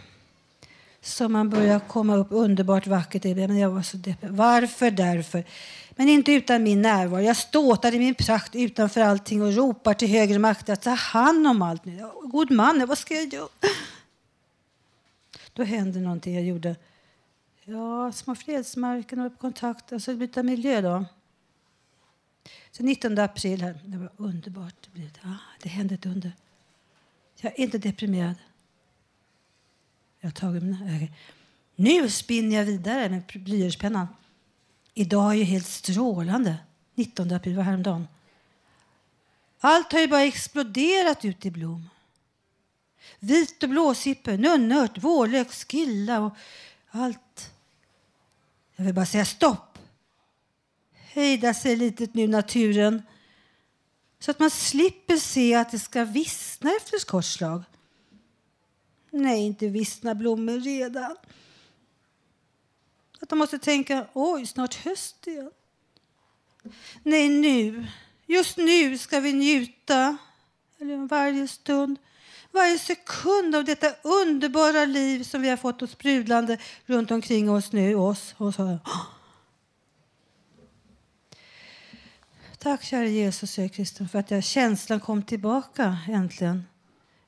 som man börjar komma upp underbart vackert. Men jag var så deppig. Varför därför? Men inte utan min närvaro. Jag ståtar i min prakt utanför allting och ropar till högre makter att ta hand om allt. God man, vad ska jag göra? Då hände någonting. Jag gjorde ja, Små fredsmarken och kontakt, alltså byta miljö då. Så 19 april här, det var underbart. Det, ah, det hände ett under. Jag är inte deprimerad. Jag har tagit mina Nu spinner jag vidare med blyertspennan. Idag är ju helt strålande. 19 april var häromdagen. Allt har ju bara exploderat ut i blom. Vit och blåsippor, nunnört, vårlök, skilla och allt. Jag vill bara säga stopp. Hejda sig lite nu, naturen. Så att man slipper se att det ska vissna efter ett kort slag. Nej, inte vissna blommor redan. Att de måste tänka, oj, snart höst igen. Nej, nu, just nu ska vi njuta, eller varje stund, varje sekund av detta underbara liv som vi har fått oss sprudlande runt omkring oss nu. Oss, oss. Tack kära Jesus, säger Kristus, för att jag, känslan kom tillbaka äntligen.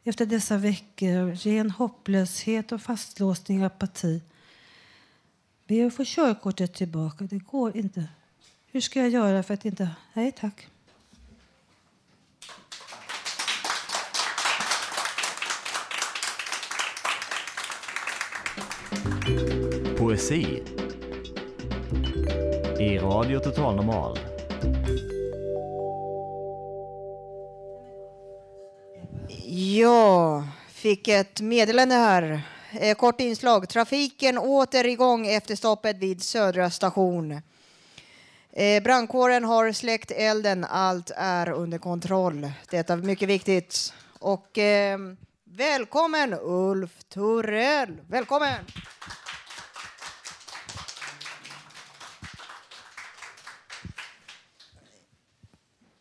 Efter dessa veckor av ren hopplöshet och fastlåsning och apati. Be att få körkortet tillbaka. Det går inte. Hur ska jag göra för att inte... Nej, tack. Poesi i Radio Total Normal. Ja, fick ett meddelande här. Eh, kort inslag. Trafiken åter igång efter stoppet vid Södra station. Eh, brandkåren har släckt elden. Allt är under kontroll. Detta är mycket viktigt. Och eh, välkommen Ulf Turell. Välkommen!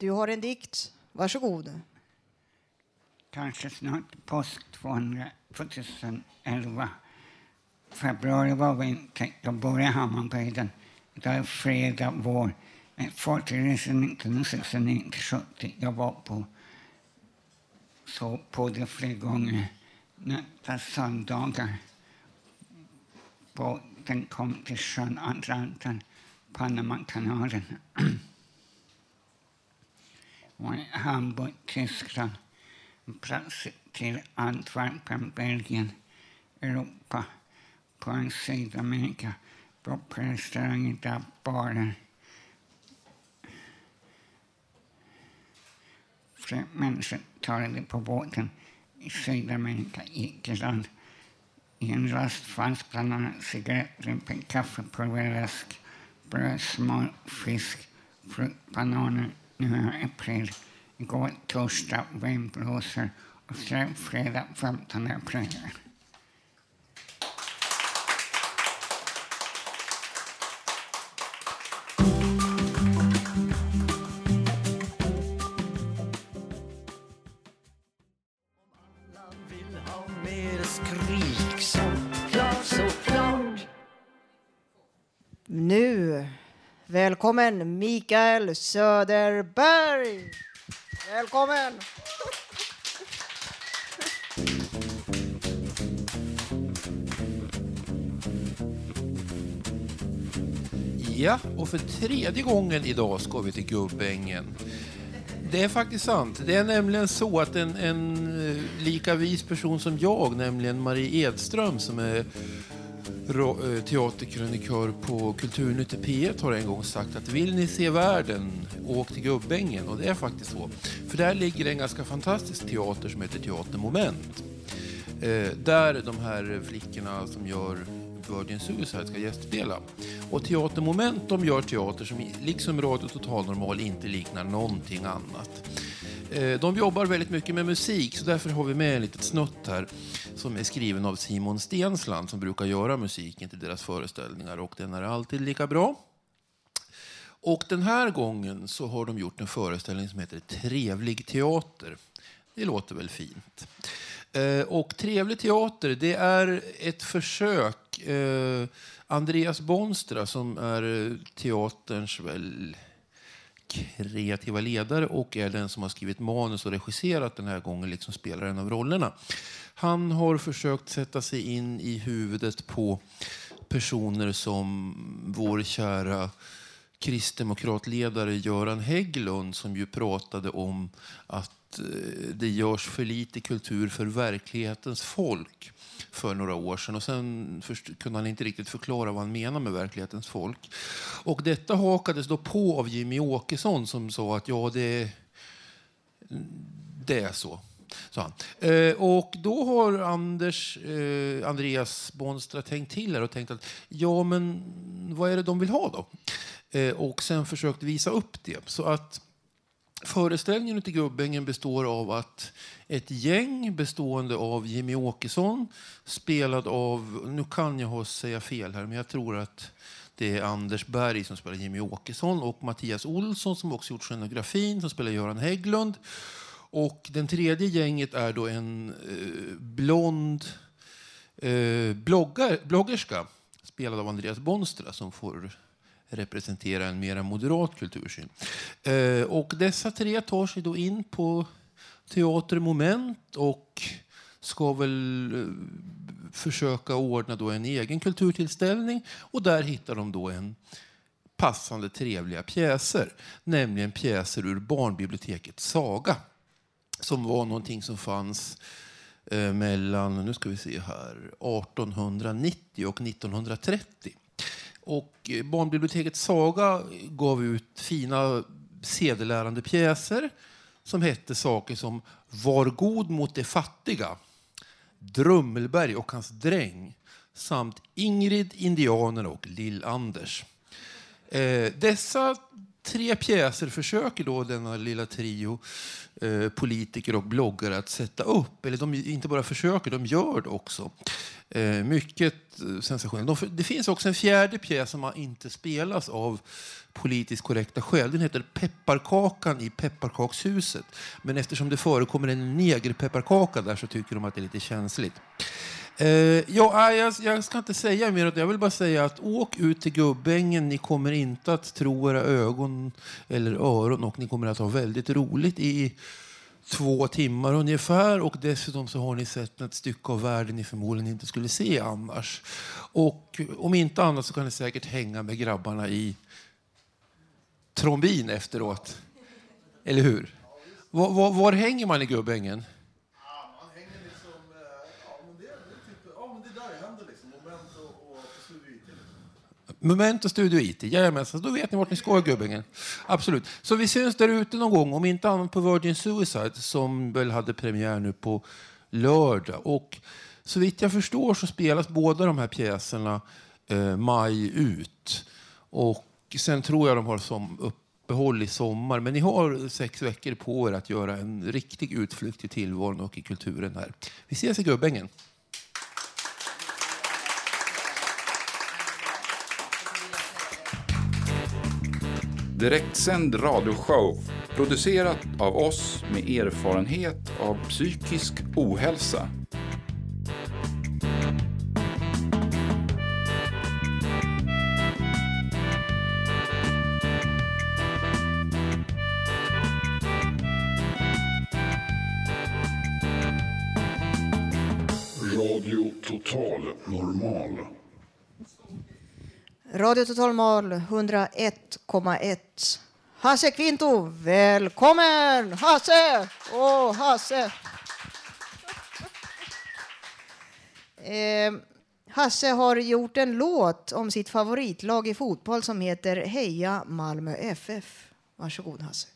Du har en dikt. Varsågod. Kanske snart påsk 2011. Februari var vinter. Då bor i Hammarbyden. Idag är fredag vår. Fartygsresan 1969-70. Jag var på så på det flera gånger. Nästa söndagar. Båten kom till sjön Atlanten, Panamakanalen. [CLEARS THROAT] och i Hamburg, Tyskland. Plats till Antwerpen, Belgien, Europa, på en Sydamerika, på restauranger där barer. Flera människor talade på båten i Sydamerika, Irland. I en rast fanns bland annat cigaretter, kaffepulver, läsk, bröd, smör, fisk frukt, bananer nu är april. Igår torsdag vindblåsor och sen fredag 15 april. Välkommen Mikael Söderberg. Välkommen! Ja, och för tredje gången idag ska vi till Gubbängen. Det är faktiskt sant. Det är nämligen så att en, en eh, lika vis person som jag, nämligen Marie Edström som är Eh, teaterkrönikör på Kulturnytt i P1 har en gång sagt att vill ni se världen, åk till Gubbängen. Och det är faktiskt så. För där ligger en ganska fantastisk teater som heter Teater Moment. Eh, där de här flickorna som gör Virgin Suicide ska gästspela. Och Teatermoment de gör teater som liksom Radio Total Normal inte liknar någonting annat. Eh, de jobbar väldigt mycket med musik så därför har vi med en litet snutt här som är skriven av Simon Stensland som brukar göra musiken till deras föreställningar och den är alltid lika bra. Och den här gången så har de gjort en föreställning som heter Trevlig teater. Det låter väl fint. Eh, och Trevlig teater, det är ett försök. Eh, Andreas Bonstra som är teaterns väl kreativa ledare och är den som har skrivit manus och regisserat den här gången, liksom spelar en av rollerna. Han har försökt sätta sig in i huvudet på personer som vår kära kristdemokratledare Göran Hägglund som ju pratade om att eh, det görs för lite kultur för verklighetens folk för några år sedan. Och sen först- kunde han inte riktigt förklara vad han menar med verklighetens folk. Och detta hakades då på av Jimmy Åkesson som sa att ja, det, det är så. han. Eh, och då har Anders, eh, Andreas Bonstra tänkt till här och tänkt att ja, men vad är det de vill ha då? Eh, och sen försökt visa upp det. Så att Föreställningen ute i Gubbängen består av att ett gäng bestående av Jimmy Åkesson, spelad av, nu kan jag ha säga fel här, men jag tror att det är Anders Berg som spelar Jimmy Åkesson och Mattias Olsson som också gjort scenografin, som spelar Göran Hägglund. Och den tredje gänget är då en eh, blond eh, bloggar, bloggerska spelad av Andreas Bonstra som får representera en mer moderat kultursyn. Eh, och dessa tre tar sig då in på teatermoment och ska väl eh, försöka ordna då en egen kulturtillställning. Och där hittar de då en passande trevliga pjäser, nämligen pjäser ur barnbiblioteket Saga som var någonting som fanns eh, mellan nu ska vi se här, 1890 och 1930. Och eh, barnbiblioteket Saga gav ut fina sedelärande pjäser som hette saker som Var god mot de fattiga, Drummelberg och hans dräng samt Ingrid, Indianerna och Lill-Anders. Eh, dessa tre pjäser försöker då denna lilla trio eh, politiker och bloggare att sätta upp. Eller de inte bara försöker, de gör det också. Eh, mycket eh, sensationellt. De, det finns också en fjärde pjäs som inte spelas av politiskt korrekta skäl. Den heter Pepparkakan i pepparkakshuset. Men eftersom det förekommer en negerpepparkaka där så tycker de att det är lite känsligt. Eh, ja, jag, jag ska inte säga mer. Jag vill bara säga att åk ut till Gubbängen. Ni kommer inte att tro era ögon eller öron och ni kommer att ha väldigt roligt i två timmar ungefär. Och dessutom så har ni sett ett stycke av världen ni förmodligen inte skulle se annars. Och om inte annat så kan ni säkert hänga med grabbarna i trombin efteråt. Eller hur? Var, var, var hänger man i Gubbängen? Momento Studio IT. Jajamensan, då vet ni vart ni ska i Gubbängen. Absolut. Så vi syns där ute någon gång, om inte annat på Virgin Suicide som väl hade premiär nu på lördag. Och så vitt jag förstår så spelas båda de här pjäserna eh, maj ut. Och sen tror jag de har som uppehåll i sommar. Men ni har sex veckor på er att göra en riktig utflykt i tillvaron och i kulturen här. Vi ses i Gubbängen. Direktsänd radioshow producerat av oss med erfarenhet av psykisk ohälsa. Radio Total Normal. Radio Total Mal 101,1. Hasse Kvinto, välkommen! Hasse! Åh, Hasse! [LAUGHS] Eh, Hasse har gjort en låt om sitt favoritlag i fotboll som heter Heja Malmö FF. Varsågod Hasse.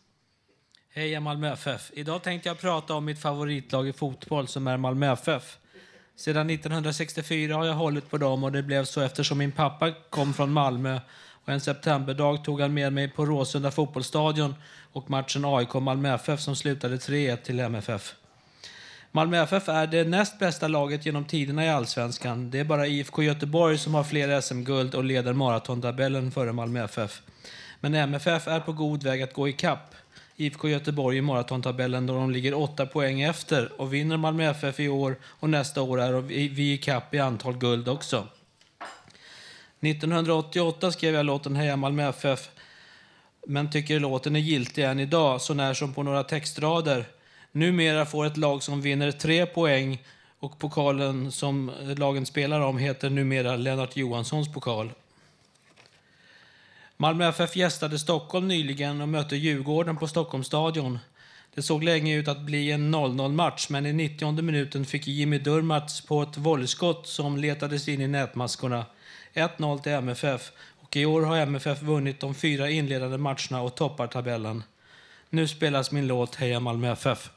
Heja Malmö FF. Idag tänkte jag prata om mitt favoritlag i fotboll som är Malmö FF. Sedan 1964 har jag hållit på dem och det blev så eftersom min pappa kom från Malmö och en septemberdag tog han med mig på Råsunda fotbollsstadion och matchen AIK-Malmö FF som slutade 3-1 till MFF. Malmö FF är det näst bästa laget genom tiderna i allsvenskan. Det är bara IFK Göteborg som har fler SM-guld och leder maratontabellen före Malmö FF. Men MFF är på god väg att gå i kapp. IFK Göteborg i maratontabellen då de ligger åtta poäng efter och vinner Malmö FF i år och nästa år är vi vi i kapp i antal guld också. 1988 skrev jag låten Heja Malmö FF men tycker låten är giltig än idag, så när som på några textrader. Numera får ett lag som vinner tre poäng och pokalen som lagen spelar om heter numera Lennart Johanssons pokal. Malmö FF gästade Stockholm nyligen och mötte Djurgården på Stockholmsstadion. Det såg länge ut att bli en 0-0-match, men i 90 minuten fick Jimmy Durmaz på ett volleyskott som letades in i nätmaskorna. 1-0 till MFF. Och I år har MFF vunnit de fyra inledande matcherna och toppar tabellen. Nu spelas min låt Heja Malmö FF.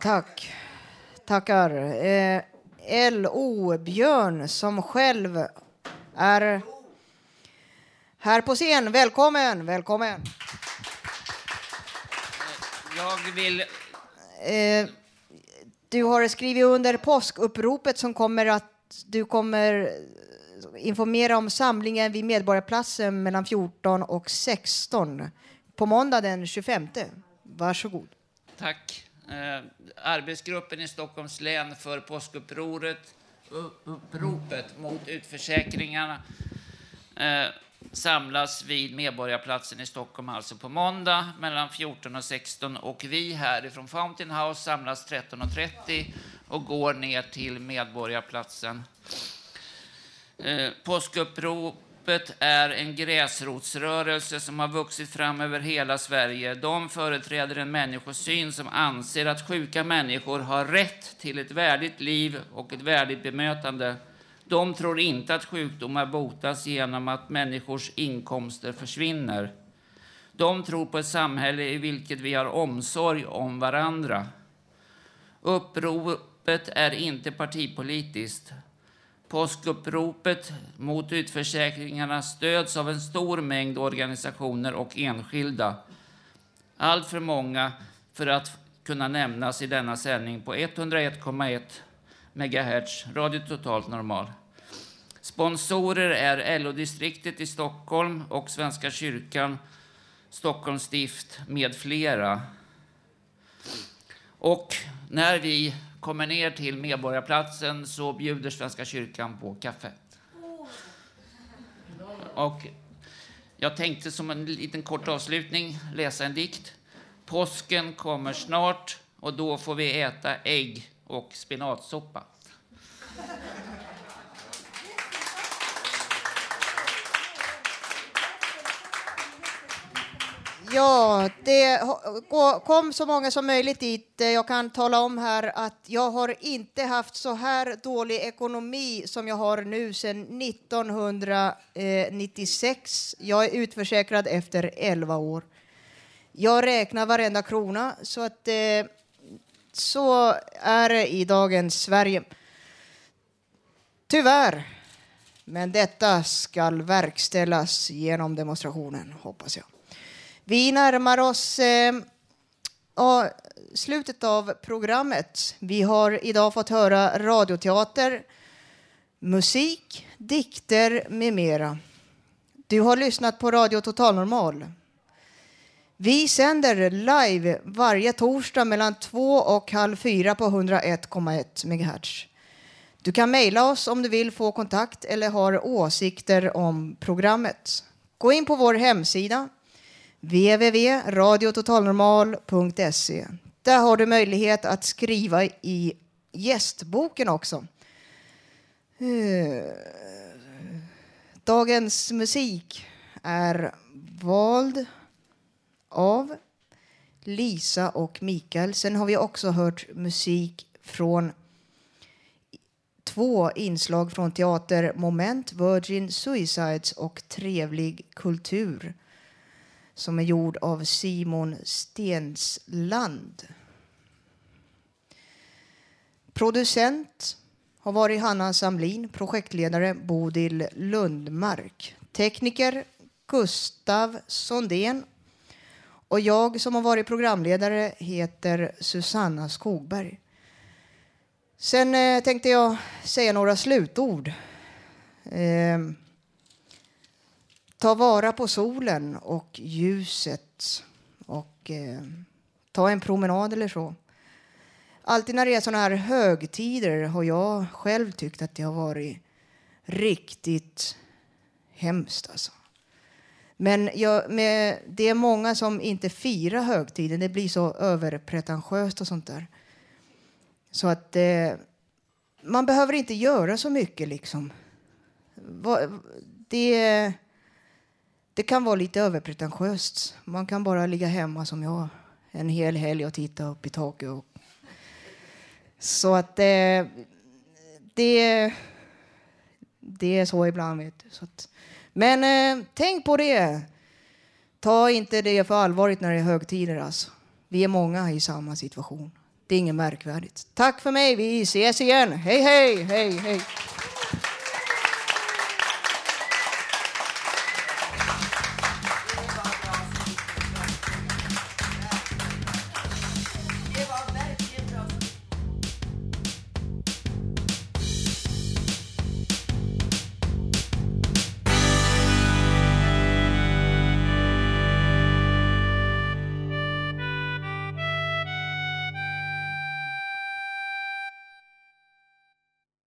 Tack. Tackar. Eh, L.O. Björn som själv är här på scen. Välkommen, välkommen. Jag vill... Eh, du har skrivit under påskuppropet som kommer att du kommer informera om samlingen vid Medborgarplatsen mellan 14 och 16 på måndag den 25. Varsågod. Tack. Eh, arbetsgruppen i Stockholms län för påskupproret uppropet mot utförsäkringarna eh, samlas vid Medborgarplatsen i Stockholm alltså på måndag mellan 14 och 16 och vi härifrån Fountain House samlas 13.30 och går ner till Medborgarplatsen. Eh, Uppropet är en gräsrotsrörelse som har vuxit fram över hela Sverige. De företräder en människosyn som anser att sjuka människor har rätt till ett värdigt liv och ett värdigt bemötande. De tror inte att sjukdomar botas genom att människors inkomster försvinner. De tror på ett samhälle i vilket vi har omsorg om varandra. Uppropet är inte partipolitiskt. Påskuppropet mot utförsäkringarna stöds av en stor mängd organisationer och enskilda. Allt för många för att kunna nämnas i denna sändning på 101,1 MHz, Radio Totalt Normal. Sponsorer är LO-distriktet i Stockholm och Svenska kyrkan, Stockholms stift med flera. Och när vi kommer ner till Medborgarplatsen så bjuder Svenska kyrkan på kaffe. Och jag tänkte som en liten kort avslutning läsa en dikt. Påsken kommer snart och då får vi äta ägg och spinatsoppa. Ja, det kom så många som möjligt dit. Eh, jag kan tala om här att jag har inte haft så här dålig ekonomi som jag har nu sedan 1996. Jag är utförsäkrad efter 11 år. Jag räknar varenda krona, så att eh, så är det i dagens Sverige. Tyvärr. Men detta ska verkställas genom demonstrationen, hoppas jag. Vi närmar oss eh, slutet av programmet. Vi har idag fått höra radioteater, musik, dikter med mera. Du har lyssnat på Radio Total Normal. Vi sänder live varje torsdag mellan två och halv fyra på 101,1 MHz. Du kan mejla oss om du vill få kontakt eller har åsikter om programmet. Gå in på vår hemsida www.radiototalnormal.se. Där har du möjlighet att skriva i gästboken också. Eh, dagens musik är vald av Lisa och Mikael. Sen har vi också hört musik från två inslag från teater Moment, Virgin Suicides och Trevlig kultur som är gjord av Simon Stensland. Producent har varit Hanna Samlin, projektledare Bodil Lundmark, tekniker Gustav Sondén och jag som har varit programledare heter Susanna Skogberg. Sen eh, tänkte jag säga några slutord. Eh, ta vara på solen och ljuset och eh, ta en promenad eller så. Alltid när det är såna här högtider har jag själv tyckt att det har varit riktigt hemskt. Alltså. Men jag, med, det är många som inte firar högtiden. Det blir så överpretentiöst och sånt där. Så att eh, man behöver inte göra så mycket liksom. Va- Det, det kan vara lite överpretentiöst. Man kan bara ligga hemma som jag en hel helg och titta upp i taket. Och... Så att eh, det, det är så ibland. Vet du. Så att, men eh, tänk på det. Ta inte det för allvarligt när det är högtider. Alltså. Vi är många i samma situation. Det är inget märkvärdigt. Tack för mig. Vi ses igen. Hej, hej, hej, hej.